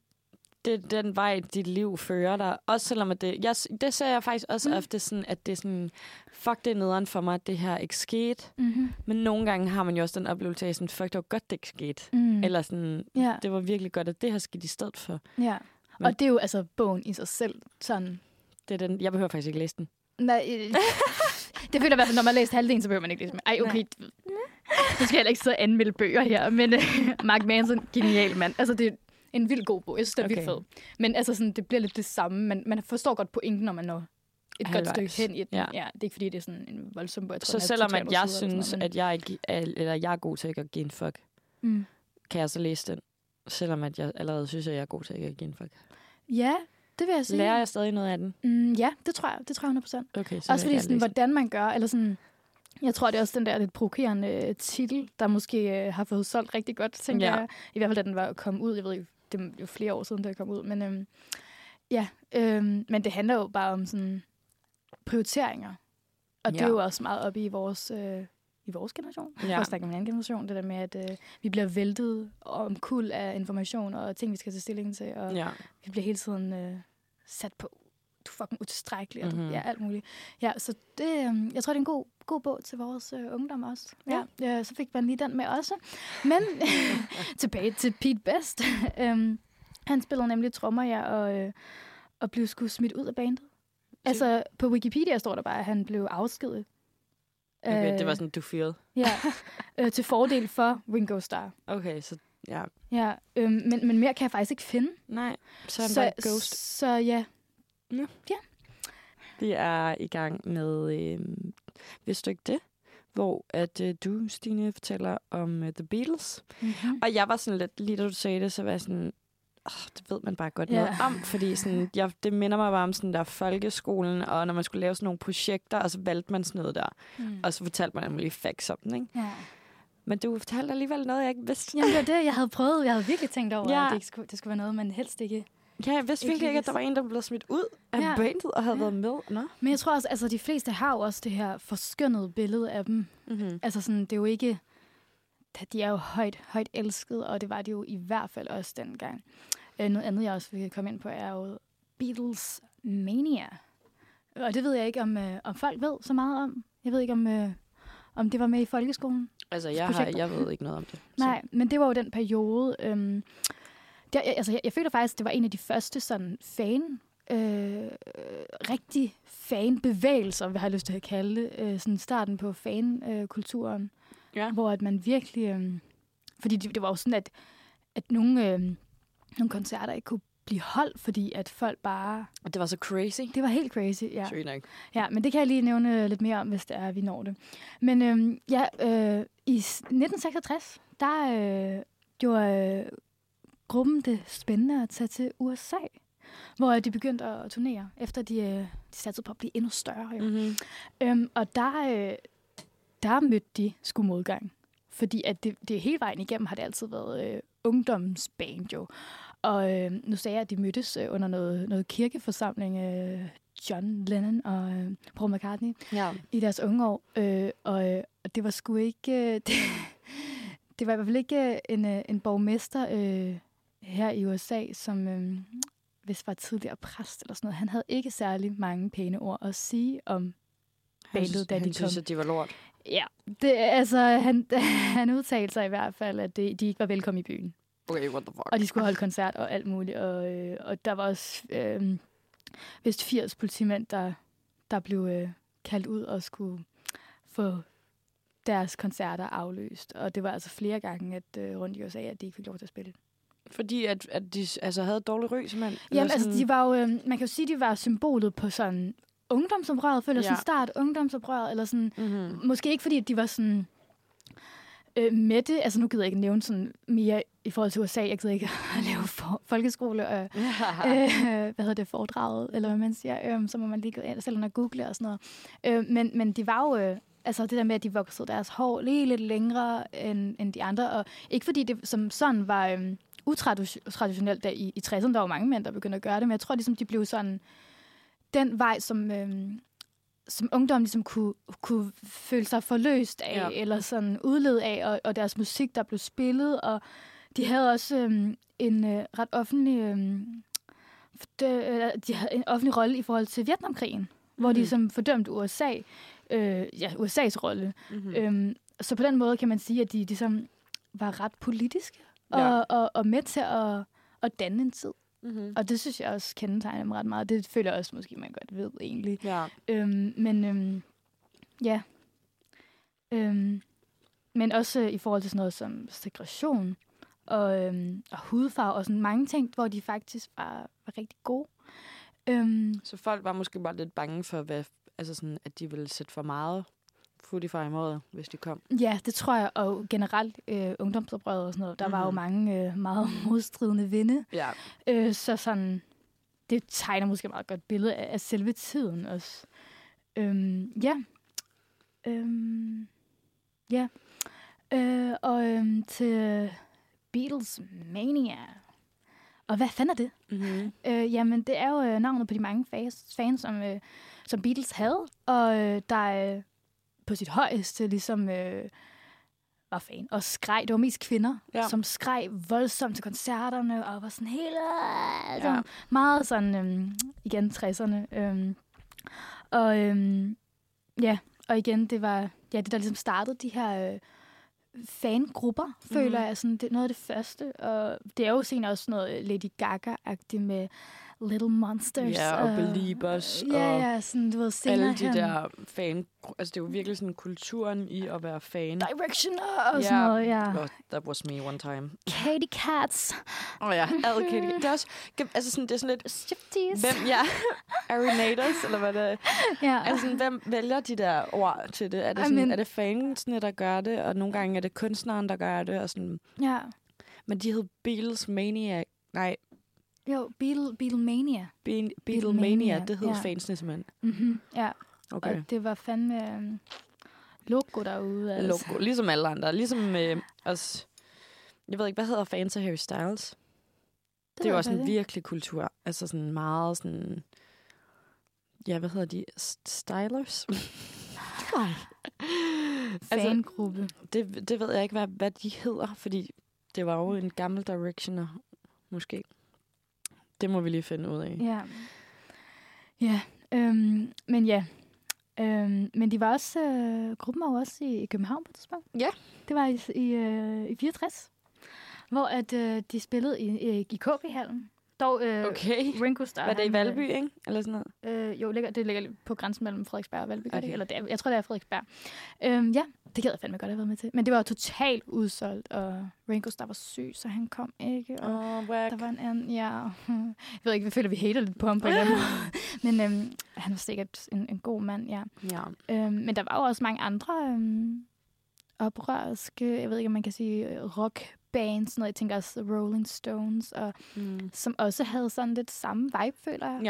Det er den vej, dit liv fører dig. Også selvom at det... Jeg, det ser jeg faktisk også Mm. ofte sådan, at det er sådan... Fuck, det er nederen for mig, at det her ikke skete. mm-hmm. Men nogle gange har man jo også den oplevelse af sådan, fuck, det var godt, det ikke skete. mm. Eller sådan, Ja, det var virkelig godt, at det her skete i stedet for. ja. Men- Og det er jo altså bogen i sig selv. Sådan, Det er den, jeg behøver faktisk ikke læse den. nej, øh, det føler jeg i hvert fald, når man har læst halvdelen, så behøver man ikke læse mere. Ej, okay. Nu skal jeg heller ikke sidde og anmelde bøger her, men uh, Mark Manson, genial mand. Altså, det en vild god bog. Jeg synes, det er okay. vildt fed. Men altså, sådan, det bliver lidt det samme. Man, man forstår godt pointen, når man når et Halvvejs. godt stykke hen i den. Ja. Ja. det er ikke, fordi det er sådan en voldsom bog. Jeg tror, Så selvom 200-300 at jeg synes, noget, at jeg, ikke, er, eller jeg er god til ikke at give en fuck, men- Mm. kan jeg så læse den? Selvom at jeg allerede synes, at jeg er god til ikke at give en fuck. Ja, det vil jeg sige. Lærer jeg stadig noget af den? Mm, ja, det tror jeg. Det tror jeg 100 procent. Okay, så Også fordi, sådan, hvordan man gør, eller sådan... Jeg tror, det er også den der lidt provokerende titel, der måske øh, har fået solgt rigtig godt, tænker Ja. jeg. I hvert fald, da den var kommet ud. Jeg ved ikke, det er jo flere år siden, det kom ud. Men øhm, ja, øhm, men det handler jo bare om sådan prioriteringer. Og det Ja. er jo også meget oppe i vores, øh, i vores generation. Ja. At snakke om en anden generation. Det der med, at øh, vi bliver væltet om kul af information og ting, vi skal tage stilling til. Og Ja. vi bliver hele tiden øh, sat på, du er fucking utilstrækkelig, og du, Mhm. ja, alt muligt. Ja, så det, øh, jeg tror, det er en god, god bog til vores øh, ungdom også. Ja. Ja, så fik man lige den med også. Men tilbage til Pete Best. øhm, han spillede nemlig trommer, ja, og, øh, og blev sgu smidt ud af bandet. Altså, på Wikipedia står der bare, at han blev afskedet. Okay, det var Øh, sådan, du feel. Ja, øh, til fordel for Ringo Starr. Okay, så ja. Ja, øh, men, men mere kan jeg faktisk ikke finde. Nej, så er han bare et ghost. Så ja, Vi er i gang med, øh, vidste du ikke det? Hvor at øh, du, Stine, fortæller om øh, The Beatles. mm-hmm. Og jeg var sådan lidt, lige da du sagde det, så var jeg sådan, oh, det ved man bare godt Ja. noget om. Fordi sådan, jeg, det minder mig bare om sådan der folkeskolen, og når man skulle lave sådan nogle projekter, og så valgte man sådan noget der. mm. Og så fortalte man nemlig facts om den, ikke? ja. Men du fortalte alligevel noget, jeg ikke vidste. Jamen, det var det, jeg havde prøvet. Jeg havde virkelig tænkt over, Ja. at det, ikke skulle, det skulle være noget, man helst ikke... Ja, jeg vidste Ikke virkelig ikke, at der var en, der blev smidt ud af Ja. bandet og havde Ja. været med. Nå. Men jeg tror også, altså de fleste har jo også det her forskyndede billede af dem. Mm-hmm. Altså sådan, det er jo ikke... De er jo højt, højt elsket, og det var det jo i hvert fald også dengang. Øh, noget andet, jeg også vil komme ind på, er jo Beatles Mania. Og det ved jeg ikke, om, øh, om folk ved så meget om. Jeg ved ikke, om, øh, om det var med i folkeskolen. Altså, jeg, har, jeg ved ikke noget om det. Så. Nej, men det var jo den periode, øhm, Det, jeg- altså, jeg, jeg føler faktisk, det var en af de første sådan fan, øh, rigtig fanbevægelser, hvad har lyst til at kalde det, øh, sådan starten på fankulturen, øh, kulturen, Ja. hvor at man virkelig, øh, fordi det, det var jo sådan, at, at nogle, øh, nogle koncerter ikke kunne blive holdt, fordi at folk bare, Og det var så crazy. det var helt crazy, ja. Sygt nok. Ja, men det kan jeg lige nævne lidt mere om, hvis det er, vi når det. Men øhm, ja, øh, i s- 1966, der øh, gjorde gruppen det spændende at tage til USA, hvor de begyndte at turnere, efter de, øh, de satte på at blive endnu større. Jo. Mm-hmm. Øhm, og der, øh, der mødte de sgu modgang. Fordi at det, det hele vejen igennem har det altid været øh, ungdomsband jo. Og øh, nu sagde jeg, at de mødtes øh, under noget, noget kirkeforsamling, øh, John Lennon og øh, Paul McCartney, Ja. i deres unge år. Øh, og, øh, og det var sgu ikke... Øh, det, det var i hvert fald ikke en, en borgmester øh, her i USA, som øh, hvis var tidligere præst eller sådan noget. Han havde ikke særlig mange pæne ord at sige om bandet, da han de kom. synes, at de var lort. Ja, det, altså, han, han udtalte sig i hvert fald, at det, de ikke var velkommen i byen. Okay, what the fuck. Og de skulle holde koncert og alt muligt. Og, øh, og der var også øh, vist 80 politimænd, der, der blev øh, kaldt ud og skulle få deres koncerter afløst. Og det var altså flere gange at øh, rundt i USA, at de ikke fik lov til at spille. Fordi at, at de altså, havde et dårligt ry, simpelthen? Jamen, altså, de var jo, øh, man kan jo sige, de var symbolet på sådan ungdomsoprøret, føler Ja. sådan start ungdomsoprøret, eller sådan, Mm-hmm. Måske ikke, fordi at de var sådan øh, med det. Altså, nu gider jeg ikke nævne sådan mere i forhold til USA. Jeg gider ikke at lave for, folkeskole og øh, hvad hedder det, foredraget, eller hvad man siger. Øh, så må man lige gå ind selv og google og sådan noget. Øh, men, men de var jo... Øh, Altså det der med, at de voksede deres hår lige lidt længere end, end de andre. Og ikke fordi det som sådan var øhm, utraditionelt der i, i 60'erne. Der var mange mænd, der begyndte at gøre det. Men jeg tror ligesom, de blev sådan den vej, som, øhm, som ungdom ligesom kunne, kunne føle sig forløst af, Ja. eller sådan udled af, og, og deres musik, der blev spillet. Og de havde også øhm, en øh, ret offentlig... Øhm, de, øh, de havde en offentlig rolle i forhold til Vietnamkrigen, hvor de Mhm. som fordømte USA, øh, ja, USA's rolle. Mm-hmm. Mm. Øhm, så på den måde kan man sige, at de ligesom var ret politiske og, Ja. og, og med til at, at danne en tid. Mm-hmm. Og det synes jeg også kendetegner dem ret meget. Det føler jeg også måske, man godt ved egentlig. Ja. Øhm, men øhm, ja. Øhm, men også i forhold til sådan noget som segregation og, øhm, og hudfarve og sådan mange ting, hvor de faktisk var, var rigtig gode. Øhm, Så folk var måske bare lidt bange for, hvad, altså sådan, at de ville sætte for meget food i måde, hvis de kom. Ja, det tror jeg, og generelt øh, ungdomsoprøret og sådan noget. Der mm-hmm. var jo mange øh, meget modstridende vinde. Ja. Øh, så sådan, det tegner måske et meget godt billede af, af selve tiden også. Øhm, ja. Øhm, ja. Øh, og øhm, til Beatles Mania. Og hvad fanden er det? Mm-hmm. Øh, jamen, det er jo øh, navnet på de mange fans, fans som, øh, som Beatles havde, og øh, der øh, på sit højeste ligesom øh, var fan og skreg. Det var mest kvinder, Ja. som skreg voldsomt til koncerterne, og var sådan helt... Øh, Ja. meget sådan, øh, igen, 60'erne. Øh, og øh, ja, og igen, det var ja, det, der ligesom startede de her... Øh, fangrupper, mm-hmm. føler jeg, sådan, det er noget af det første. Og det er jo senere også noget Lady Gaga-agtigt med Little Monsters. Ja, og Beliebers, Ja, og ja, sådan, du ved, senere Alle de hen. der fan... Altså, det er jo virkelig sådan kulturen i at være fan. Directioner og Ja. sådan noget, ja. Oh, that was me one time. Katy Cats. Åh oh, ja, ad Katie. Det er også... Altså, sådan, det er sådan lidt... Striptease. Hvem, ja, Arenators, eller hvad det er. Ja. Altså, sådan, hvem vælger de der ord til det? Er det, sådan, men- er det fansene, der gør det, og nogle gange er det kunstneren, der gør det, og sådan... ja. Men de hed Beatles Mania. Nej, Jo, Beatle, Beatlemania. Be- Beatlemania, Beatlemania, det hed ja. fansene simpelthen. Mm-hmm. Ja, Okay. og det var fandme um, logo derude. Altså. Logo. Ligesom alle andre. Ligesom øh, os... Jeg ved ikke, hvad hedder fans af Harry Styles? Det, det er jo også en ikke. virkelig kultur. Altså sådan meget sådan... Ja, hvad hedder de? Stylers? Nej. altså, Fangruppe. det, det ved jeg ikke, hvad, hvad de hedder, fordi det var jo en gammel Directioner, måske. Det må vi lige finde ud af. Ja. Ja, øhm, men ja. Øhm, men de var også, øh, gruppen var også i, i København på et tidspunkt. Ja. Det var i, i, øh, i 64. hvor at, øh, de spillede i, i, i KB-hallen. Dog, øh, Okay. Ringo Starr. Var det i han, Valby, ikke? Eller sådan noget? Øh, jo, ligger, det ligger på grænsen mellem Frederiksberg og Valby. Okay. Okay. Eller det er, jeg tror, det er Frederiksberg. Øhm, ja, det gad jeg fandme godt at have været med til. Men det var totalt udsolgt, og Ringo Starr var syg, så han kom ikke. Og oh, whack. der var en anden, ja. Jeg ved ikke, vi føler, vi hater lidt på ham på en eller anden måde. Men øhm, han var sikkert en, en god mand, ja. Ja. Øhm, men der var jo også mange andre øhm, oprørske, jeg ved ikke, om man kan sige øh, rockbands, sådan noget. Jeg tænker også Rolling Stones, og, Mm. som også havde sådan lidt samme vibe, føler jeg,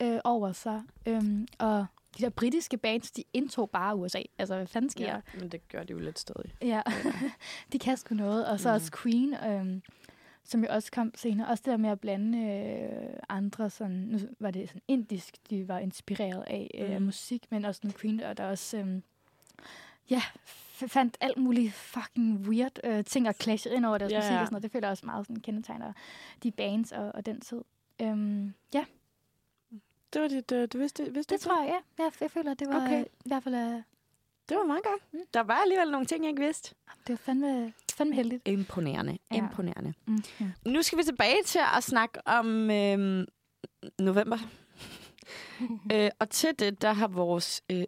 Ja. øh, over sig. Øhm, og de der britiske bands, de indtog bare USA. Altså, hvad fanden sker ja. der? Men det gør de jo lidt stadig. Ja, de kan sgu noget. Og så Mm. også Queen, øhm, som jo også kom senere. Også det der med at blande øh, andre, sådan, nu var det sådan indisk, de var inspireret af, øh, Mm. musik, men også noget Queen, og der også, øhm, ja, fandt alt muligt fucking weird øh, ting og clashede ind over deres Ja, musik og sådan noget. Det føler jeg også meget sådan kendetegner de bands og, og den tid. Øhm, ja, Det var dit, uh, du vidste, vidste det tror jeg, ja. Jeg, jeg føler, det var Okay. okay. i hvert fald, øh, Det var meget godt. Mm. Der var alligevel nogle ting, jeg ikke vidste. det var fandme, fandme heldigt. Imponerende. Ja. Imponerende. Mm. Ja. Nu skal vi tilbage til at snakke om øhm, november. øh, og til det, der har vores øh,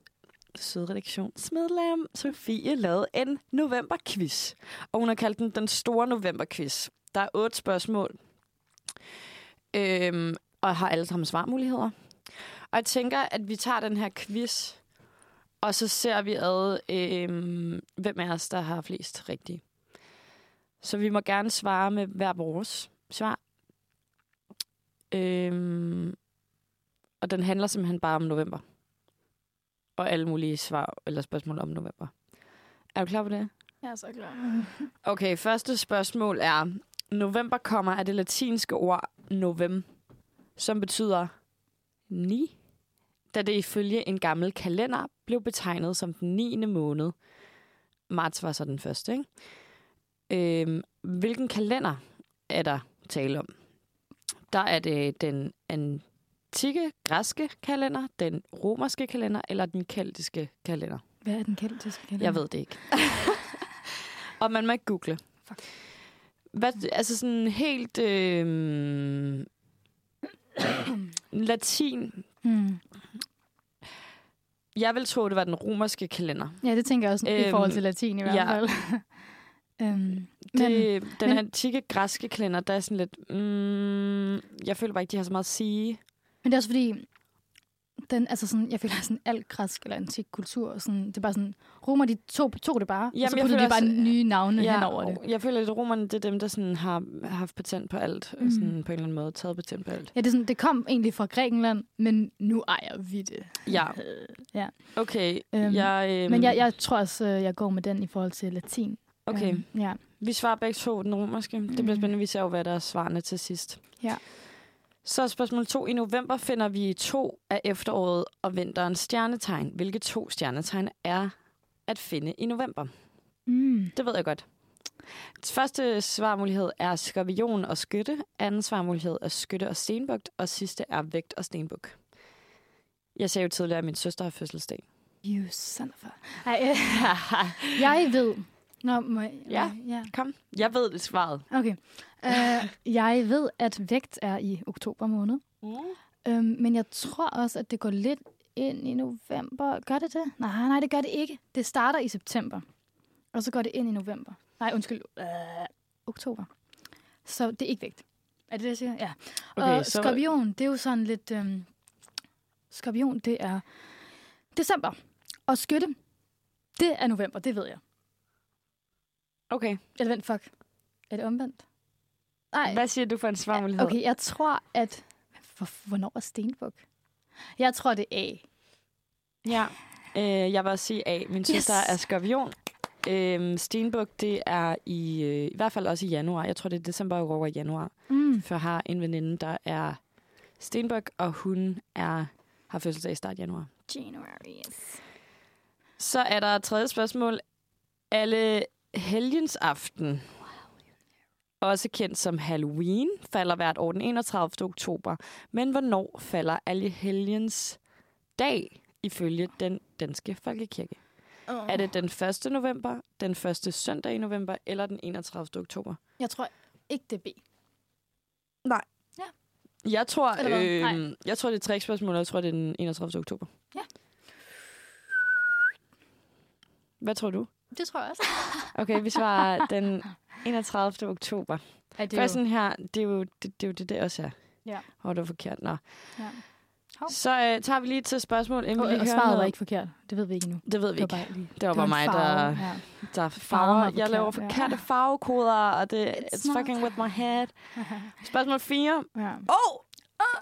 søde redaktionsmedlem Sofie lavet en novemberquiz. Og hun har kaldt den den store novemberquiz. Der er otte spørgsmål. Øhm, og har alle sammen svarmuligheder. Og jeg tænker, at vi tager den her quiz, og så ser vi ad, øhm, hvem af os, der har flest rigtige. Så vi må gerne svare med hver vores svar. Øhm, og den handler simpelthen bare om november. Og alle mulige svar eller spørgsmål om november. Er du klar på det? Jeg er så klar. Okay, første spørgsmål er, november kommer af det latinske ord novem, som betyder ni, da det ifølge en gammel kalender blev betegnet som den 9. måned. Marts var så den første, ikke? Øhm, hvilken kalender er der tale om? Der er det den antikke græske kalender, den romerske kalender eller den keltiske kalender. Hvad er den keltiske kalender? Jeg ved det ikke. og man må ikke google. Fuck. Hvad, altså sådan helt øh, latin. Hmm. Jeg vil tro, det var den romerske kalender. Ja, det tænker jeg også øhm, i Øhm, forhold til latin i hvert ja. fald. øhm, Det, men, den men- antikke græske kalender, der er sådan lidt... Mm, jeg føler bare ikke, de har så meget at sige. Men det er også fordi, den, altså sådan, jeg føler sådan alt græsk eller antik kultur, sådan, det er bare sådan, romer de tog, tog det bare, Jamen, og så puttede de bare også- nye navne ja, hen over det. Jeg føler at romerne det er dem, der sådan har haft patent på alt. Mm. Mm. Sådan på en eller anden måde taget patent på alt. Ja, det, er sådan, det kom egentlig fra Grækenland, men nu ejer vi det. Ja, ja. okay. Øhm, jeg, øhm, Men jeg, jeg tror også, øh, jeg går med den i forhold til latin. Okay. Øhm, ja. Vi svarer begge to den romerske. Det bliver Mhm. spændende. Vi ser jo, hvad der er svarene til sidst. Ja. Så spørgsmål to. I november finder vi to af efteråret og vinterens stjernetegn. Hvilke to stjernetegn er at finde i november? Mm. Det ved jeg godt. Første svarmulighed er skorpion og skytte. Anden svarmulighed er skytte og stenbugt. Og sidste er vægt og stenbuk. Jeg sagde jo tidligere, at min søster har fødselsdag. You son of a... Ej, jeg ved... Nå, må jeg, Ja. ja. Kom, jeg ved det svaret. Okay. Uh, jeg ved, at vægt er i oktober måned. Mm. Um, men jeg tror også, at det går lidt ind i november. Gør det det? Nej, nej, det gør det ikke. Det starter i september. Og så går det ind i november. Nej, undskyld. Uh, oktober. Så det er ikke vægt. Er det det, jeg siger? Ja. Okay, og så- skorpion, det er jo sådan lidt... Um, skorpion, det er december. Og skytte, det er november, det ved jeg. Okay. Eller vent, fuck. Er det omvendt? Nej. Hvad siger du for en svarmulighed? Okay, jeg tror, at... Hvor- Hvornår er Stenbuk? Jeg tror, det er A. Ja, øh, jeg vil også sige A. Min søster Yes. er skorpion. Øhm, Stenbuk, det er i, øh, i hvert fald også i januar. Jeg tror, det er december og over januar. Mm. For jeg har en veninde, der er Stenbuk, og hun er, har fødselsdag i start januar. January, yes. Så er der et tredje spørgsmål. Alle helgens aften, også kendt som Halloween, falder hvert år den 31. oktober. Men hvornår falder alle helgens dag ifølge den danske folkekirke? Oh. Er det den 1. november, den første søndag i november eller den 31. oktober? Jeg tror, ikke det er B. Jeg tror, Eller hvad? øh, Nej. jeg tror, det er tre spørgsmål, og jeg tror, det er den 31. oktober. Ja. Hvad tror du? Det tror jeg også. Okay, vi svarer den 31. oktober. Ja, det Det er er jo, her, det er jo det, det, er jo det der også er. Ja. Hvor det var forkert. Nå. Ja. Hov. Så øh, tager vi lige til spørgsmål, inden og, vi lige og hører svaret var ikke forkert. Det ved vi ikke endnu. Det ved vi Det var ikke. lige. Det var bare mig, der, Ja. der farver. Jeg laver forkert, forkerte ja. farvekoder, og det It's fucking with my head. Spørgsmål 4. ja. Oh!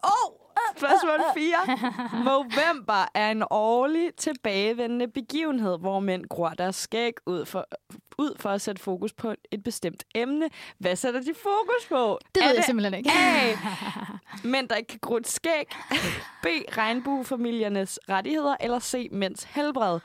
Oh! Spørgsmål 4. November er en årlig tilbagevendende begivenhed, hvor mænd gror deres skæg ud for, ud for at sætte fokus på et bestemt emne. Hvad sætter de fokus på? Det er ved jeg simpelthen ikke. A. Mænd, der ikke kan gro et skæg. B. Regnbuefamiliernes rettigheder. Eller C. Mænds helbred.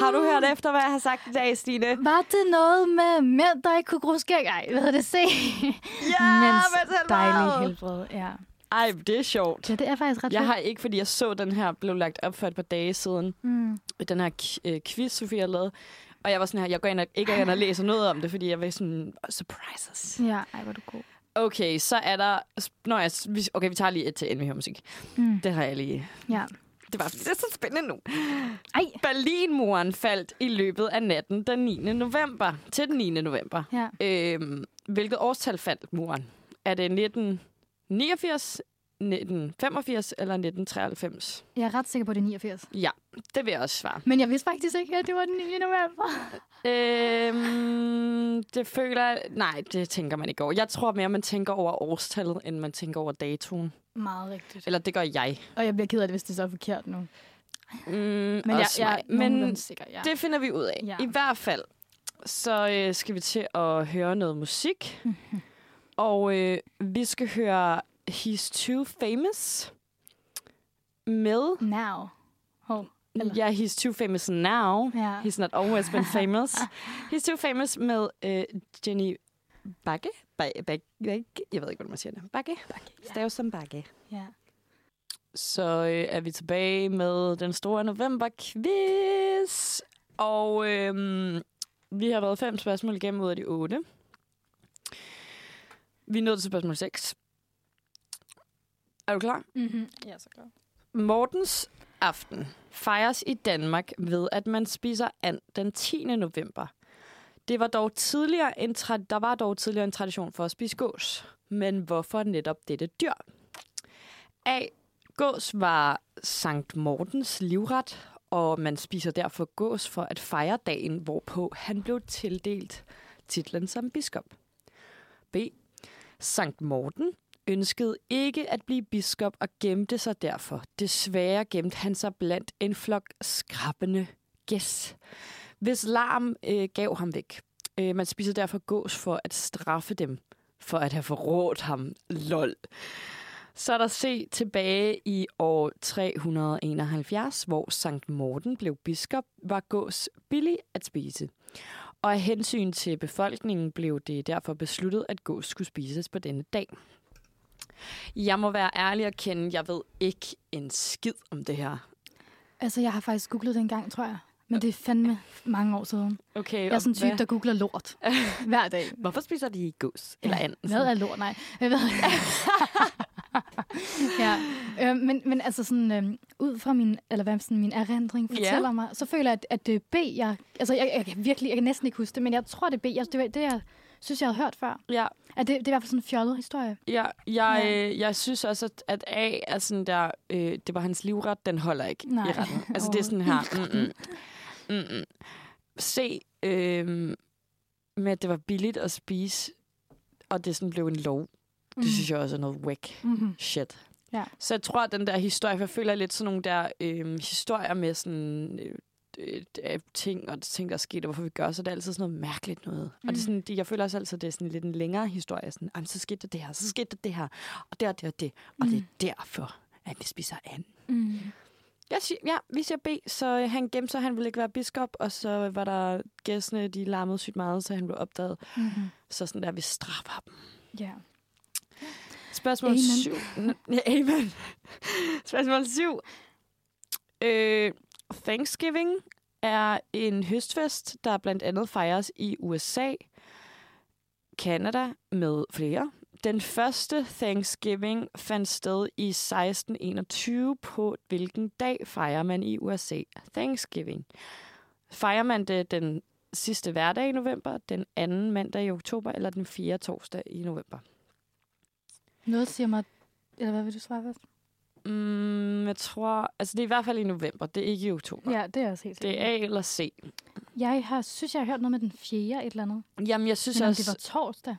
Har du hørt efter, hvad jeg har sagt i dag, Stine? Var det noget med mænd, der ikke kunne gro skæg? Ej, hvad hedder det? Se. Ja, Mænds mænds helbred. dejlige helbred. Ja. Ej, det er sjovt. ja, det er faktisk ret Jeg fedt. har ikke, fordi jeg så den her blev lagt op for et par dage siden. Mm. den her øh, quiz, Sofie har lavet. Og jeg var sådan her, jeg går ind og, ikke ind og læser noget om det, fordi jeg var sådan, surprises. Ja, ej, hvor du god. Okay, så er der... Nå vi- okay, vi tager lige et til, inden vi hører musik. Mm. Det har jeg lige... Ja. Det var det er så spændende nu. Ej. Berlinmuren faldt i løbet af natten den 9. november. Til den 9. november. Ja. Øhm, hvilket årstal faldt muren? Er det 1989, 1985 eller 1993? Jeg er ret sikker på, at det er 89. Ja, det vil jeg også svare. Men jeg vidste faktisk ikke, at det var den 9. november. Øhm, det føler jeg... Nej, det tænker man ikke over. Jeg tror mere, man tænker over årstallet, end man tænker over datoen. Meget rigtigt. Eller det gør jeg. Og jeg bliver ked af det, hvis det så er forkert nu. Mm, Men jeg, jeg er. Men sikker, ja. det finder vi ud af. Ja. I hvert fald, så øh, skal vi til at høre noget musik. Og øh, vi skal høre He's Too Famous med... Now. Eller- Ja, He's Too Famous Now. Ja. He's not always been famous. He's Too Famous med øh, Jenny Bakke. Ba- Ba- Bakke. Jeg ved ikke, hvordan man siger det. Bakke. Bakke. Stav som Bakke. ja. Så øh, er vi tilbage med den store november-quiz. Og øh, vi har været fem spørgsmål igennem ud af de otte. Vi er nået til spørgsmål 6. Er du klar? Mm-hmm. Ja, så klar. Mortens aften fejres i Danmark ved, at man spiser and den 10. november. Det var dog tidligere en tra- der var dog tidligere en tradition for at spise gås. Men hvorfor netop dette dyr? A. Gås var Sankt Mortens livret, og man spiser derfor gås for at fejre dagen, hvorpå han blev tildelt titlen som biskop. B. Sankt Morten ønskede ikke at blive biskop og gemte sig derfor. Desværre gemte han sig blandt en flok skrabbende gæs, hvis larm øh, gav ham væk. Øh, man spiser derfor gås for at straffe dem, for at have forrådt ham. Lol. Så er der se tilbage i år 371, hvor Sankt Morten blev biskop, var gås billig at spise. Og af hensyn til befolkningen blev det derfor besluttet, at gås skulle spises på denne dag. Jeg må være ærlig og kende, jeg ved ikke en skid om det her. Altså, jeg har faktisk googlet det en gang, tror jeg. Men det er fandme mange år siden. Okay, Jeg er sådan en type, der googler lort hver dag. Hvorfor spiser de gås eller and? Hvad er lort? Nej, jeg ved. ja, øh, men, men altså sådan, øh, ud fra min, eller hvad sådan, min erindring fortæller mig, så føler jeg, at, at det B, jeg, altså jeg, jeg, kan virkelig, jeg kan næsten ikke huske det, men jeg tror, det er B. Jeg, det, var det, jeg synes, jeg havde hørt før. Ja, At det, det er i hvert fald sådan en fjollet historie. ja, jeg, Ja. øh, jeg synes også, at, at A er sådan der, øh, det var hans livret, den holder ikke Nej, i retten. Altså det er sådan her, mm, mm, mm, mm. C, øh, med at det var billigt at spise, og det sådan blev en lov. Det synes jeg også er noget whack. Mm-hmm. shit. Ja. Så jeg tror, at den der historie, for jeg føler lidt sådan nogle der øh, historier med sådan øh, øh, øh, ting og ting, der er sket, og hvorfor vi gør, så det er altid sådan noget mærkeligt noget. Mm. Og det er sådan, det, jeg føler også altid, at det er sådan lidt en længere historie. Sådan, "Jamen, så skete der det her, så skete der det her, og det og det og mm. det er derfor, at vi spiser an. Mm. Jeg siger, ja, vi siger B, så øh, han gemte sig, han ville ikke være biskop, og så var der gæstene, de larmede sygt meget, så han blev opdaget. Mm-hmm. Så sådan der, vi straffer dem. Ja. Spørgsmål Amen. 7. Ja, amen. Spørgsmål 7. Øh, Thanksgiving er en høstfest, der blandt andet fejres i USA. Canada med flere. Den første Thanksgiving fandt sted i 1621. På hvilken dag fejrer man i USA Thanksgiving? Fejrer man det den sidste hverdag i november, den anden mandag i oktober eller den fjerde torsdag i november? Noget siger mig... Eller hvad vil du svare først? Mm, jeg tror... Altså, det er i hvert fald i november. Det er ikke i oktober. Ja, det er også helt Det er A eller C. Jeg har, synes, jeg har hørt noget med den fjerde et eller andet. Jamen, jeg synes Men også... det var torsdag?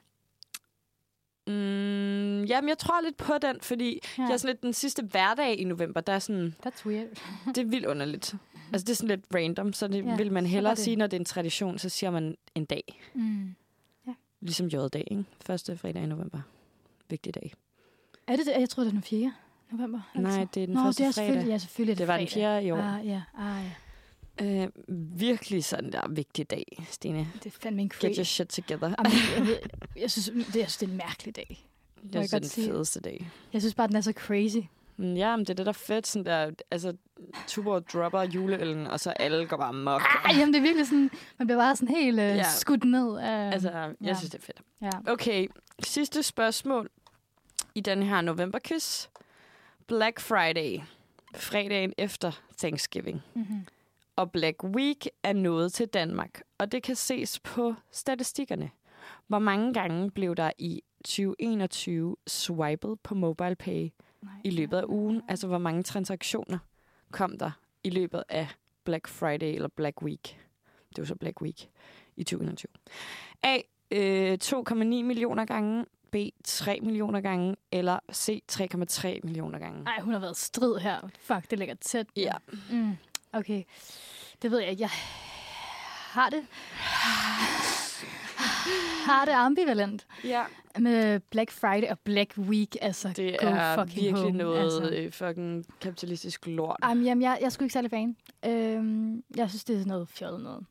Mm, jamen, jeg tror lidt på den, fordi ja. jeg er sådan lidt den sidste hverdag i november, der er sådan, That's weird. det er vildt underligt. Altså, det er sådan lidt random, så det Ja, ja, vil man hellere sige, når det er en tradition, så siger man en dag. Mm. Ligesom J-dag, ikke? Første fredag i november. Vigtig dag. Er det det? Jeg troede, det var den 4. november. Nej, det er den Nå, første det er fredag. selvfølgelig, ja, selvfølgelig er det Det var den fredag. fjerde i år. Ah, ja. Ah, ja. Øh, virkelig sådan der vigtig dag, Stine. Det er fandme en Get crazy. your shit together. Jamen, jeg, ved, jeg, synes, det, jeg synes, det er en mærkelig dag. Det jeg er den sige. fedeste dag. Jeg synes bare, den er så crazy. Ja, men det er det, der er fedt. Sådan der, altså, Tuborg dropper juleøllen, og så alle går bare mok. Ej, jamen, det er virkelig sådan, man bliver bare sådan helt uh, Ja. skudt ned af... Altså, jeg ja. synes, det er fedt. ja. Okay, sidste spørgsmål i den her novemberquiz. Black Friday, fredagen efter Thanksgiving, Mm-hmm. og Black Week er nået til Danmark, og det kan ses på statistikkerne. Hvor mange gange blev der i 2021 swipet på MobilePay i løbet af ugen? Altså, hvor mange transaktioner kom der i løbet af Black Friday eller Black Week? Det var så Black Week i 2021. A. Øh, 2,9 millioner gange. B. 3 millioner gange. Eller C. 3,3 millioner gange. Ej, hun har været strid her. Fuck, det ligger tæt. Ja. Mm, okay. Det ved jeg ikke. Jeg har det... har det ambivalent ja. med Black Friday og Black Week. Altså, Det go er fucking virkelig home, noget Altså. øh, fucking kapitalistisk lort. Ej, men, jamen, jeg, jeg er sgu ikke særlig fan. Øhm, jeg synes, det er noget fjollet noget.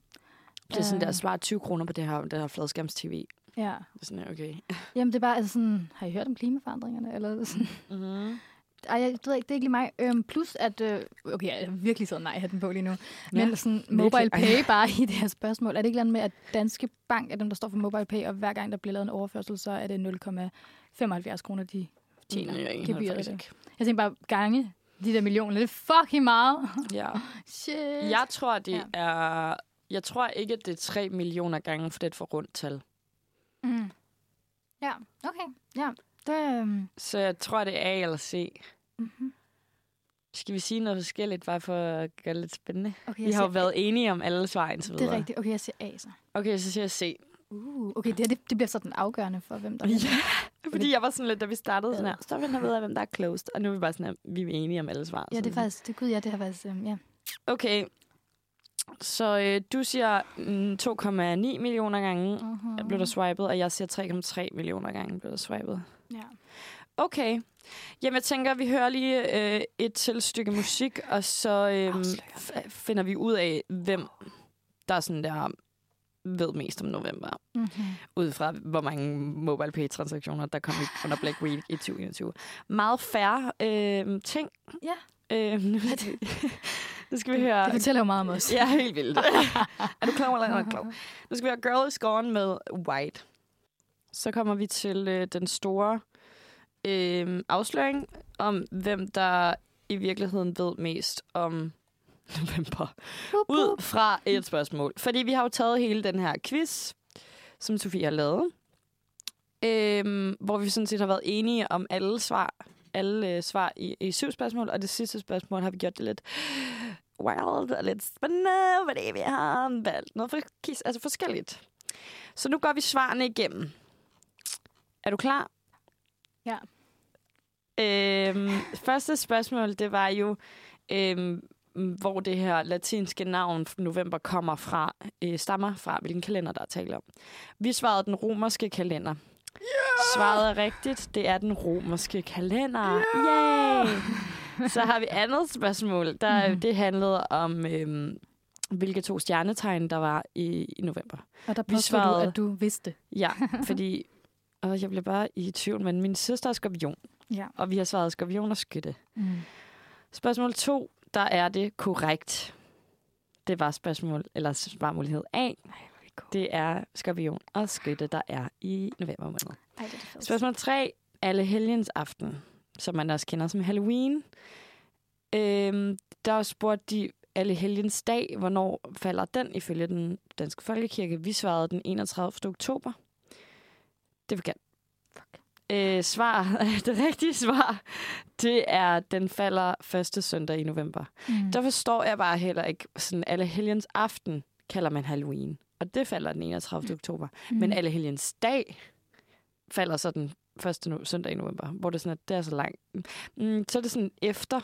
Det er sådan der, Øh, spare 20 kroner på det her, det her fladskærms-tv. Ja. Det er sådan, okay. Jamen, det er bare altså sådan... Har I hørt om klimaforandringerne? Eller sådan? Mm-hmm. Ej, jeg ved ikke, det er ikke lige mig. Øhm, plus at... Øh, okay, jeg er virkelig sådan nej hatten på lige nu. Men Ja, sådan virkelig. mobile pay bare i det her spørgsmål. Er det ikke noget med, at Danske Bank er dem, der står for mobile pay, og hver gang der bliver lavet en overførsel, så er det 0,75 kroner, de tjener. Jeg aner gebyret det. ikke. Jeg tænker bare, gange de der millioner. Det er fucking meget. Ja. Shit. Jeg tror, det Ja. er... Jeg tror ikke, at det er 3 millioner gange, for det er et for rundt tal. Mm. Ja, okay. Ja, det... Um, Så jeg tror, det er A eller C. mm-hmm. Skal vi sige noget forskelligt, bare for at gøre det lidt spændende? Okay, Vi har jo været enige om alle svar indtil Det videre. er rigtigt. Okay, jeg siger A så. Okay, så siger jeg C. Uh, okay, det, her, det, det bliver sådan afgørende for, hvem der Ja, fordi jeg var sådan lidt, da vi startede sådan her, Ja. så vil jeg vide, hvem der er closed. Og nu er vi bare sådan her, vi er enige om alle svar. Ja, det er faktisk... Det, gud, ja, det har faktisk... Um, ja. Okay, så øh, du siger mm, 2,9 millioner gange Uh-huh. blev der swipet, og jeg siger 3,3 millioner gange blev der swipet. Ja. Okay. Jamen, jeg tænker, at vi hører lige øh, et til stykke musik, og så øh, finder vi ud af, hvem der er sådan der ved mest om november. Mm-hmm. Ud fra, hvor mange mobile pay transaktioner der kom under Black Week i 2021. Meget færre øh, ting. Ja. Øh, nu, nu skal vi høre... Det fortæller jo meget om os. Ja, helt vildt. er du klar eller er du klar? Nu skal vi høre Girl is Gone med White. Så kommer vi til øh, den store øh, afsløring om, hvem der i virkeligheden ved mest om november. Ud fra et spørgsmål. Fordi vi har jo taget hele den her quiz, som Sofie har lavet. Øh, hvor vi sådan set har været enige om alle svar, alle øh, svar i, i syv spørgsmål, og det sidste spørgsmål har vi gjort det lidt wild og lidt spændende, fordi vi har valgt noget for, altså forskelligt. Så nu går vi svarene igennem. Er du klar? Ja. Øhm, første spørgsmål, det var jo, øhm, hvor det her latinske navn november kommer fra, øh, stammer fra, hvilken kalender der er tale om. Vi svarede den romerske kalender. Yeah! Svaret er rigtigt. Det er den romerske kalender. Yeah! Yay! Så har vi andet spørgsmål. Der, Mhm. Det handlede om, øhm, hvilke to stjernetegn, der var i, i november. Og der Vi påstår du, at du vidste. Ja, fordi og jeg blev bare i tvivl, men min søster er skorpion, Ja. og vi har svaret skorpion og skytte. Mm. Spørgsmål 2, der er det korrekt. Det var spørgsmål, eller svarmulighed A. Cool. Det er skorpion og skytte, der er i november måned. Ej, det er det. Spørgsmål 3. Alle helgens aften, som man også kender som Halloween. Øhm, der spurgte de alle helgens dag, hvornår falder den ifølge den danske folkekirke. Vi svarede den 31. oktober. Det er forkert. Fuck. Øh, svar, det rigtige svar, det er, den falder første søndag i november. Mm. Der forstår jeg bare heller ikke, sådan alle helgens aften kalder man Halloween. Og det falder den 31. oktober. Mm. Men alle helgens dag falder så den første no- søndag i november, hvor det er sådan, at det er så langt. Mm, så er det sådan efter.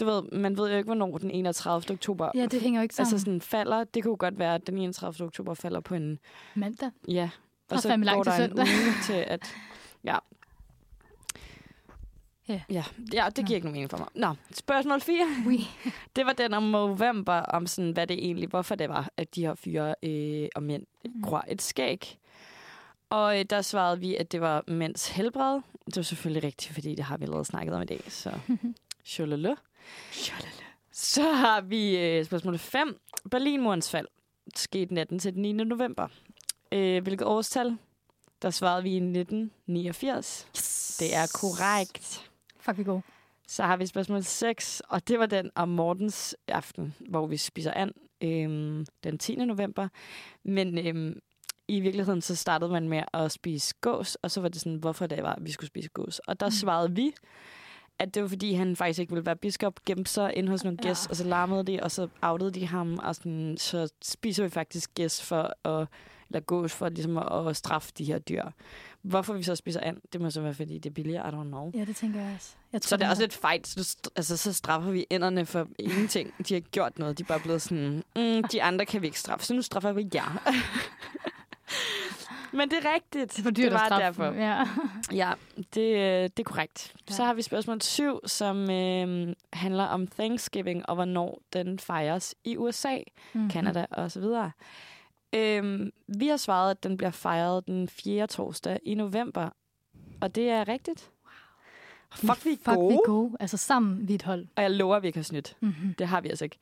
Du ved, man ved jo ikke, hvornår den 31. oktober Ja, det hænger jo ikke sammen. altså sådan falder. Det kunne godt være, at den 31. oktober falder på en, Mandag. ja. Er Og så går der en uge til, at, ja. Ja. Ja, ja det giver Nå. ikke nogen mening for mig. Nå, spørgsmål 4. Oui. Det var den om november, om sådan, hvad det egentlig, hvorfor det var, at de her fyre øh, og mænd Mm. gror et skæg. Og øh, der svarede vi, at det var mænds helbred. Det var selvfølgelig rigtigt, fordi det har vi allerede snakket om i dag. Så Chololø. Så har vi øh, spørgsmål 5. Berlinmurens fald skete natten til den 9. november. Øh, hvilket årstal? Der svarede vi i 1989. Yes. Det er korrekt. Fuck, vi gode. Så har vi spørgsmål 6, og det var den om Mortens aften, hvor vi spiser an øhm, den 10. november. Men øhm, i virkeligheden så startede man med at spise gås, og så var det sådan, hvorfor det var, at vi skulle spise gås. Og der Mm. svarede vi, at det var fordi, han faktisk ikke ville være biskop, gemte sig ind hos nogle Ja. og så larmede de, og så outede de ham, og sådan, så spiser vi faktisk gæst for at, eller gås for ligesom at, at straffe de her dyr. Hvorfor vi så spiser and, det må så være, fordi det er billigere, I don't know. Ja, det tænker jeg også. Jeg tror, Så det er også lidt fight. Så, altså, så straffer vi enderne for ingenting. De har gjort noget. De er bare blevet sådan, mm, de andre kan vi ikke straffe, så nu straffer vi jer. Men det er rigtigt. Det er for dyrt det var derfor. Ja. Ja, det, øh, det er korrekt. Ja. Så har vi spørgsmål 7, som øh, handler om Thanksgiving og hvornår den fejres i USA, Mm. Canada osv. Øhm, vi har svaret, at den bliver fejret den 4. torsdag i november. Og det er rigtigt. Fuck, vi er Fuck, gode. vi er gode. Altså sammen, vi er et hold. Og jeg lover, at vi ikke har snydt. Mm-hmm. Det har vi altså ikke.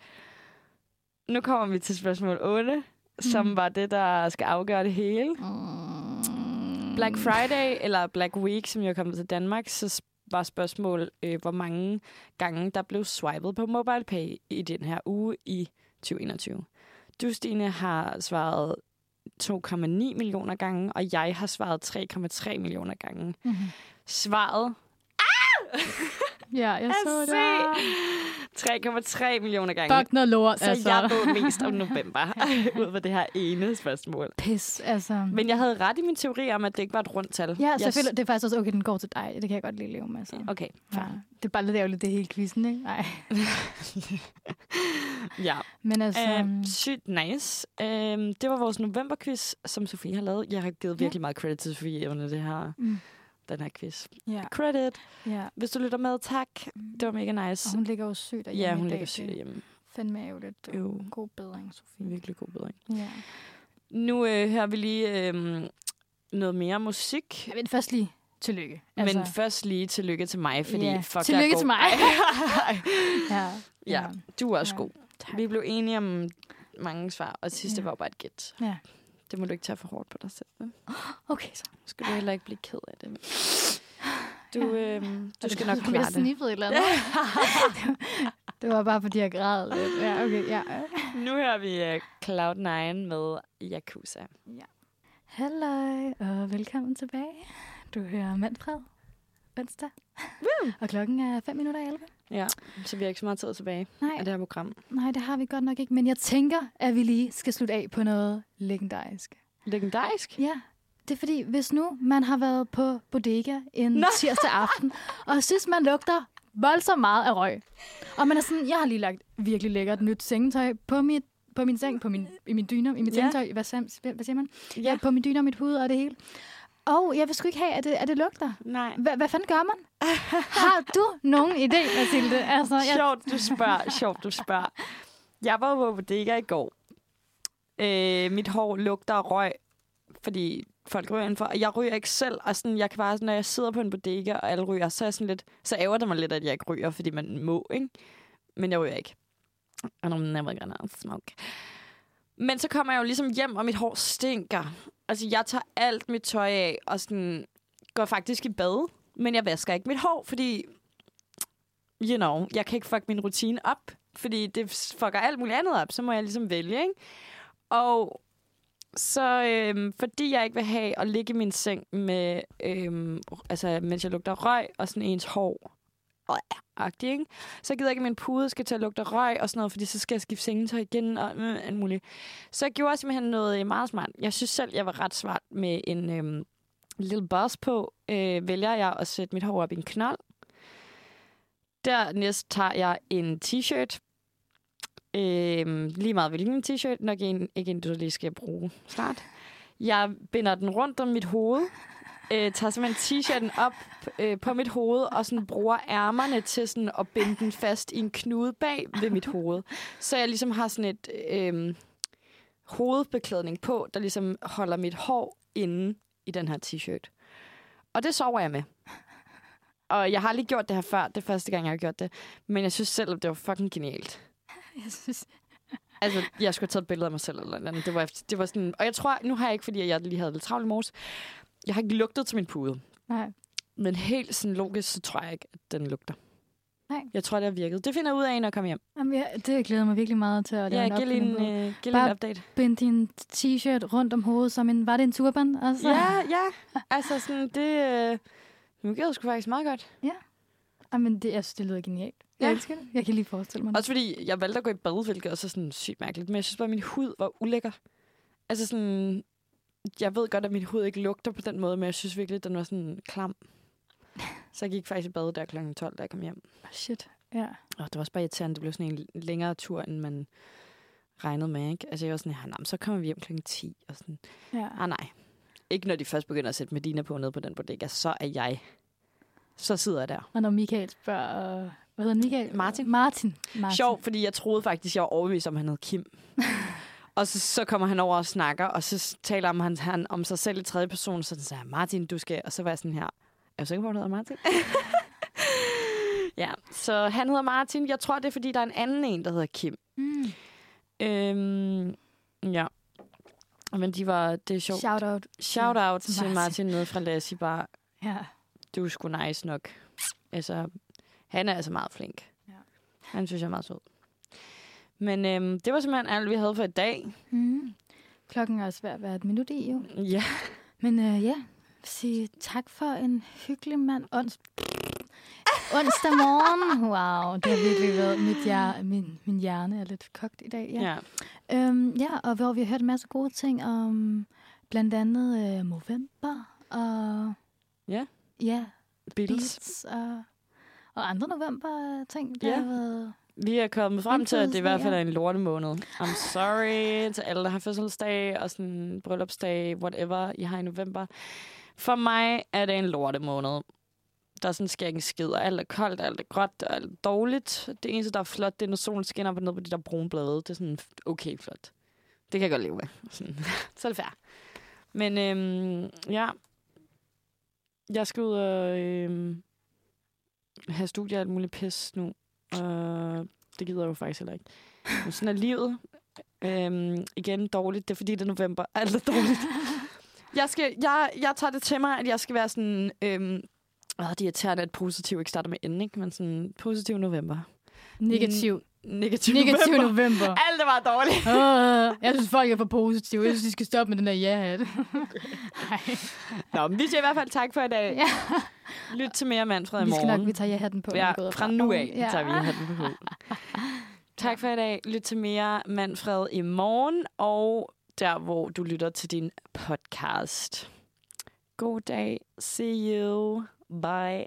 Nu kommer vi til spørgsmål 8, som Mm. var det, der skal afgøre det hele. Mm. Black Friday, eller Black Week, som jo er kommet til Danmark, så var spørgsmål, øh, hvor mange gange der blev swipet på MobilePay i den her uge i 2021. Du, Stine, har svaret 2,9 millioner gange, og jeg har svaret 3,3 millioner gange. Mm-hmm. Svaret Ja, jeg så det. 3,3 millioner gange. Fuck noget lort, Så altså. jeg ved mest om november, ud af det her ene spørgsmål. Pis, altså. Men jeg havde ret i min teori om, at det ikke var et rundt tal. Ja, Jeg selvfølgelig. Det er faktisk også okay, den går til dig. Det kan jeg godt lige leve med. Så. Okay, Ja. Det er bare lidt ærgerligt, det hele quizzen, ikke? Nej. Ja. Men altså... Um, sygt nice. Um, det var vores novemberquiz, som Sofie har lavet. Jeg har givet Ja. virkelig meget credit til Sofie under det her, mm, den her quiz. ja, Credit. ja. Hvis du lytter med, tak. Det var mega nice. Og hun ligger jo syg derhjemme ja, hun ligger syg Det er hjemme. Fandme ærgerligt. Jo. God bedring, Sofie. Virkelig god bedring. Ja. Nu øh, hører vi lige øh, noget mere musik. Jeg vil først lige tillykke. Altså, men først lige tillykke til mig, fordi Ja, fuck, tillykke til mig. ja. ja, du er også Ja. god. Tak. Vi blev enige om mange svar, og sidste Ja. var bare et gæt. Ja. Det må du ikke tage for hårdt på dig selv. vel? Okay, så. Skal du heller ikke blive ked af det. Du, øh, du skal nok klare det. sniffede et eller andet. det var bare, fordi jeg græd lidt. Ja, okay, ja. Nu hører vi uh, Cloud9 med Yakuza. Hallo, og velkommen tilbage. Du hører Manfred onsdag. Woo! Og klokken er 5 minutter i 11. Ja, så vi har ikke så meget tid tilbage Nej, af det her program. nej, det har vi godt nok ikke. Men jeg tænker, at vi lige skal slutte af på noget legendarisk. Legendarisk. Ja, det er fordi, hvis nu man har været på bodega en Nå. tirsdag aften, og synes, man lugter voldsomt meget af røg, og man er sådan, jeg har lige lagt virkelig lækkert nyt sengetøj på mit på min seng, på min, i min dyner, i mit Ja. sengetøj, hvad, hvad siger man? Ja. Ja, på min dyner, mit hoved og det hele. Og jeg vil sgu ikke have, at det, at det lugter. Nej. Hva, hvad fanden gør man? Har du nogen idé, Mathilde? Altså, jeg, Sjovt, du spørger. Sjovt, du spørger. Jeg var på bodega i går. Øh, mit hår lugter af røg, fordi folk ryger indenfor. Og jeg ryger ikke selv. Og sådan, jeg kan bare, når jeg sidder på en bodega, og alle ryger, så er jeg sådan lidt, så ærger det mig lidt, at jeg ikke ryger, fordi man må, ikke? Men jeg ryger ikke. And I'm never gonna smoke. Men så kommer jeg jo ligesom hjem, og mit hår stinker. Altså, jeg tager alt mit tøj af, og sådan, går faktisk i bad. Men jeg vasker ikke mit hår, fordi, you know, jeg kan ikke fuck min rutine op. Fordi det fucker alt muligt andet op. Så må jeg ligesom vælge, ikke? Og så øhm, fordi jeg ikke vil have at ligge i min seng med, øhm, altså, mens jeg lugter røg, og sådan ens hår, agtig, ikke? Så gider jeg ikke, at min pude skal til at lugte røg og sådan noget, fordi så skal jeg skifte sengetøj igen og øh, alt muligt. Så jeg gjorde simpelthen noget øh, meget smart. Jeg synes selv, jeg var ret smart med en øh, lille boss på. Øh, vælger jeg at sætte mit hår op i en knold. Dernæst tager jeg en t-shirt. Øh, lige meget hvilken t-shirt. Nok en, ikke en, du lige skal bruge snart. Jeg binder den rundt om mit hoved. Øh, tager simpelthen t-shirten op øh, på mit hoved, og sådan bruger ærmerne til sådan at binde den fast i en knude bag ved mit hoved. Så jeg ligesom har sådan et øh, hovedbeklædning på, der ligesom holder mit hår inde i den her t-shirt. Og det sover jeg med. Og jeg har lige gjort det her før. Det er første gang, jeg har gjort det. Men jeg synes selv, at det var fucking genialt. Jeg synes, Altså, jeg skulle have taget et billede af mig selv eller andet. Det var, det var sådan... Og jeg tror, nu har jeg ikke, fordi jeg lige havde lidt travlt i morges, jeg har ikke lugtet til min pude. nej. Men helt sådan logisk, så tror jeg ikke, at den lugter. Nej. Jeg tror, det har virket. Det finder jeg ud af, når jeg kommer hjem. Jamen, jeg, det glæder mig virkelig meget til at lave Ja, en giv lige en, øh, giv Bare- en update. Bind din t-shirt rundt om hovedet som en... Var det en turban? Altså? Ja, ja. Altså sådan, det... Øh, nu giver det sgu faktisk meget godt. Jamen, det, jeg synes, det lyder genialt. Jeg Ja. elsker det. Jeg kan lige forestille mig det. Også fordi, jeg valgte at gå i bad, hvilket også er sådan sygt mærkeligt. Men jeg synes bare, at min hud var ulækker. Altså sådan... Jeg ved godt, at min hud ikke lugter på den måde, men jeg synes virkelig, at den var sådan klam. Så jeg gik faktisk i bad der kl. 12, da jeg kom hjem. Shit. Ja. Og det var også bare irriterende. Det blev sådan en længere tur, end man regnede med, ikke? Altså, jeg var sådan, ja, så kommer vi hjem kl. 10, og sådan, ja. ah, nej. Ikke når de først begynder at sætte Medina på nede på den bodega, så er jeg. Så sidder jeg der. Og når Michael spørger... øh, Hvad hedder Michael? Martin. Martin. Martin. Sjov, fordi jeg troede faktisk, jeg var overbevist om, han hed Kim. og så, så kommer han over og snakker, og så taler om han, han om sig selv i tredje person, så siger han, Martin, du skal... Og så var jeg sådan her, er du sikker på, at du hedder Martin? ja, så han hedder Martin. Jeg tror, det er, fordi der er en anden en, der hedder Kim. Mm. Øhm, ja. Men de var, det er sjovt. Shout out. Shout out til Martin. Martin nede fra Lassie bare. Ja. Du er sgu nice nok. Altså, han er altså meget flink. Ja. Han synes jeg er meget sød. Men øhm, det var simpelthen alt, vi havde for i dag. Mm. Klokken er også ved at være et minut i, jo. Ja. Men øh, ja, sige tak for en hyggelig mand. Ons onsdag morgen. Wow, det har virkelig været mit hjer- min, min hjerne er lidt kogt i dag. Ja. ja. Øhm, ja, og hvor vi har hørt en masse gode ting om blandt andet øh, Movember og Ja. ja, Beatles. Beats og, og andre november-ting, der Ja. har været... Vi er kommet frem til, at det i hvert fald er en lortemåned. I'm sorry til alle, der har fødselsdag og sådan bryllupsdag, whatever, I har i november. For mig er det en lortemåned. Der sådan sker ikke en skid, og alt er koldt, alt er gråt, og alt er dårligt. Det eneste, der er flot, det er, når solen skinner på ned på de der brune blade. Det er sådan okay flot. Det kan jeg godt leve med. Sådan. Så er det fair. Men øhm, ja, jeg skal ud og øhm, have studier og alt muligt pis nu. Og det gider jeg jo faktisk heller ikke. Men sådan er livet. Øhm, igen dårligt. Det er fordi, det er november. Alt er dårligt. Jeg, skal, jeg, jeg tager det til mig, at jeg skal være sådan... Øhm, åh, det er irriterende, at positiv ikke starter med N, ikke? Men sådan positiv november. Negativ. Negativ, Negativ november. november. Alt er bare dårligt. Uh, jeg synes, folk er for positive. Jeg synes, de skal stoppe med den der ja-hat. Nå, men vi siger i hvert fald tak for i dag. Ja. Lyt til mere Manfred i Vi skal morgen. nok, vi tager ja-hatten på. Ja, fra nu af Ja. tager vi hatten på. Tak for i dag. Lyt til mere Manfred i morgen, og der, hvor du lytter til din podcast. God dag. See you. Bye.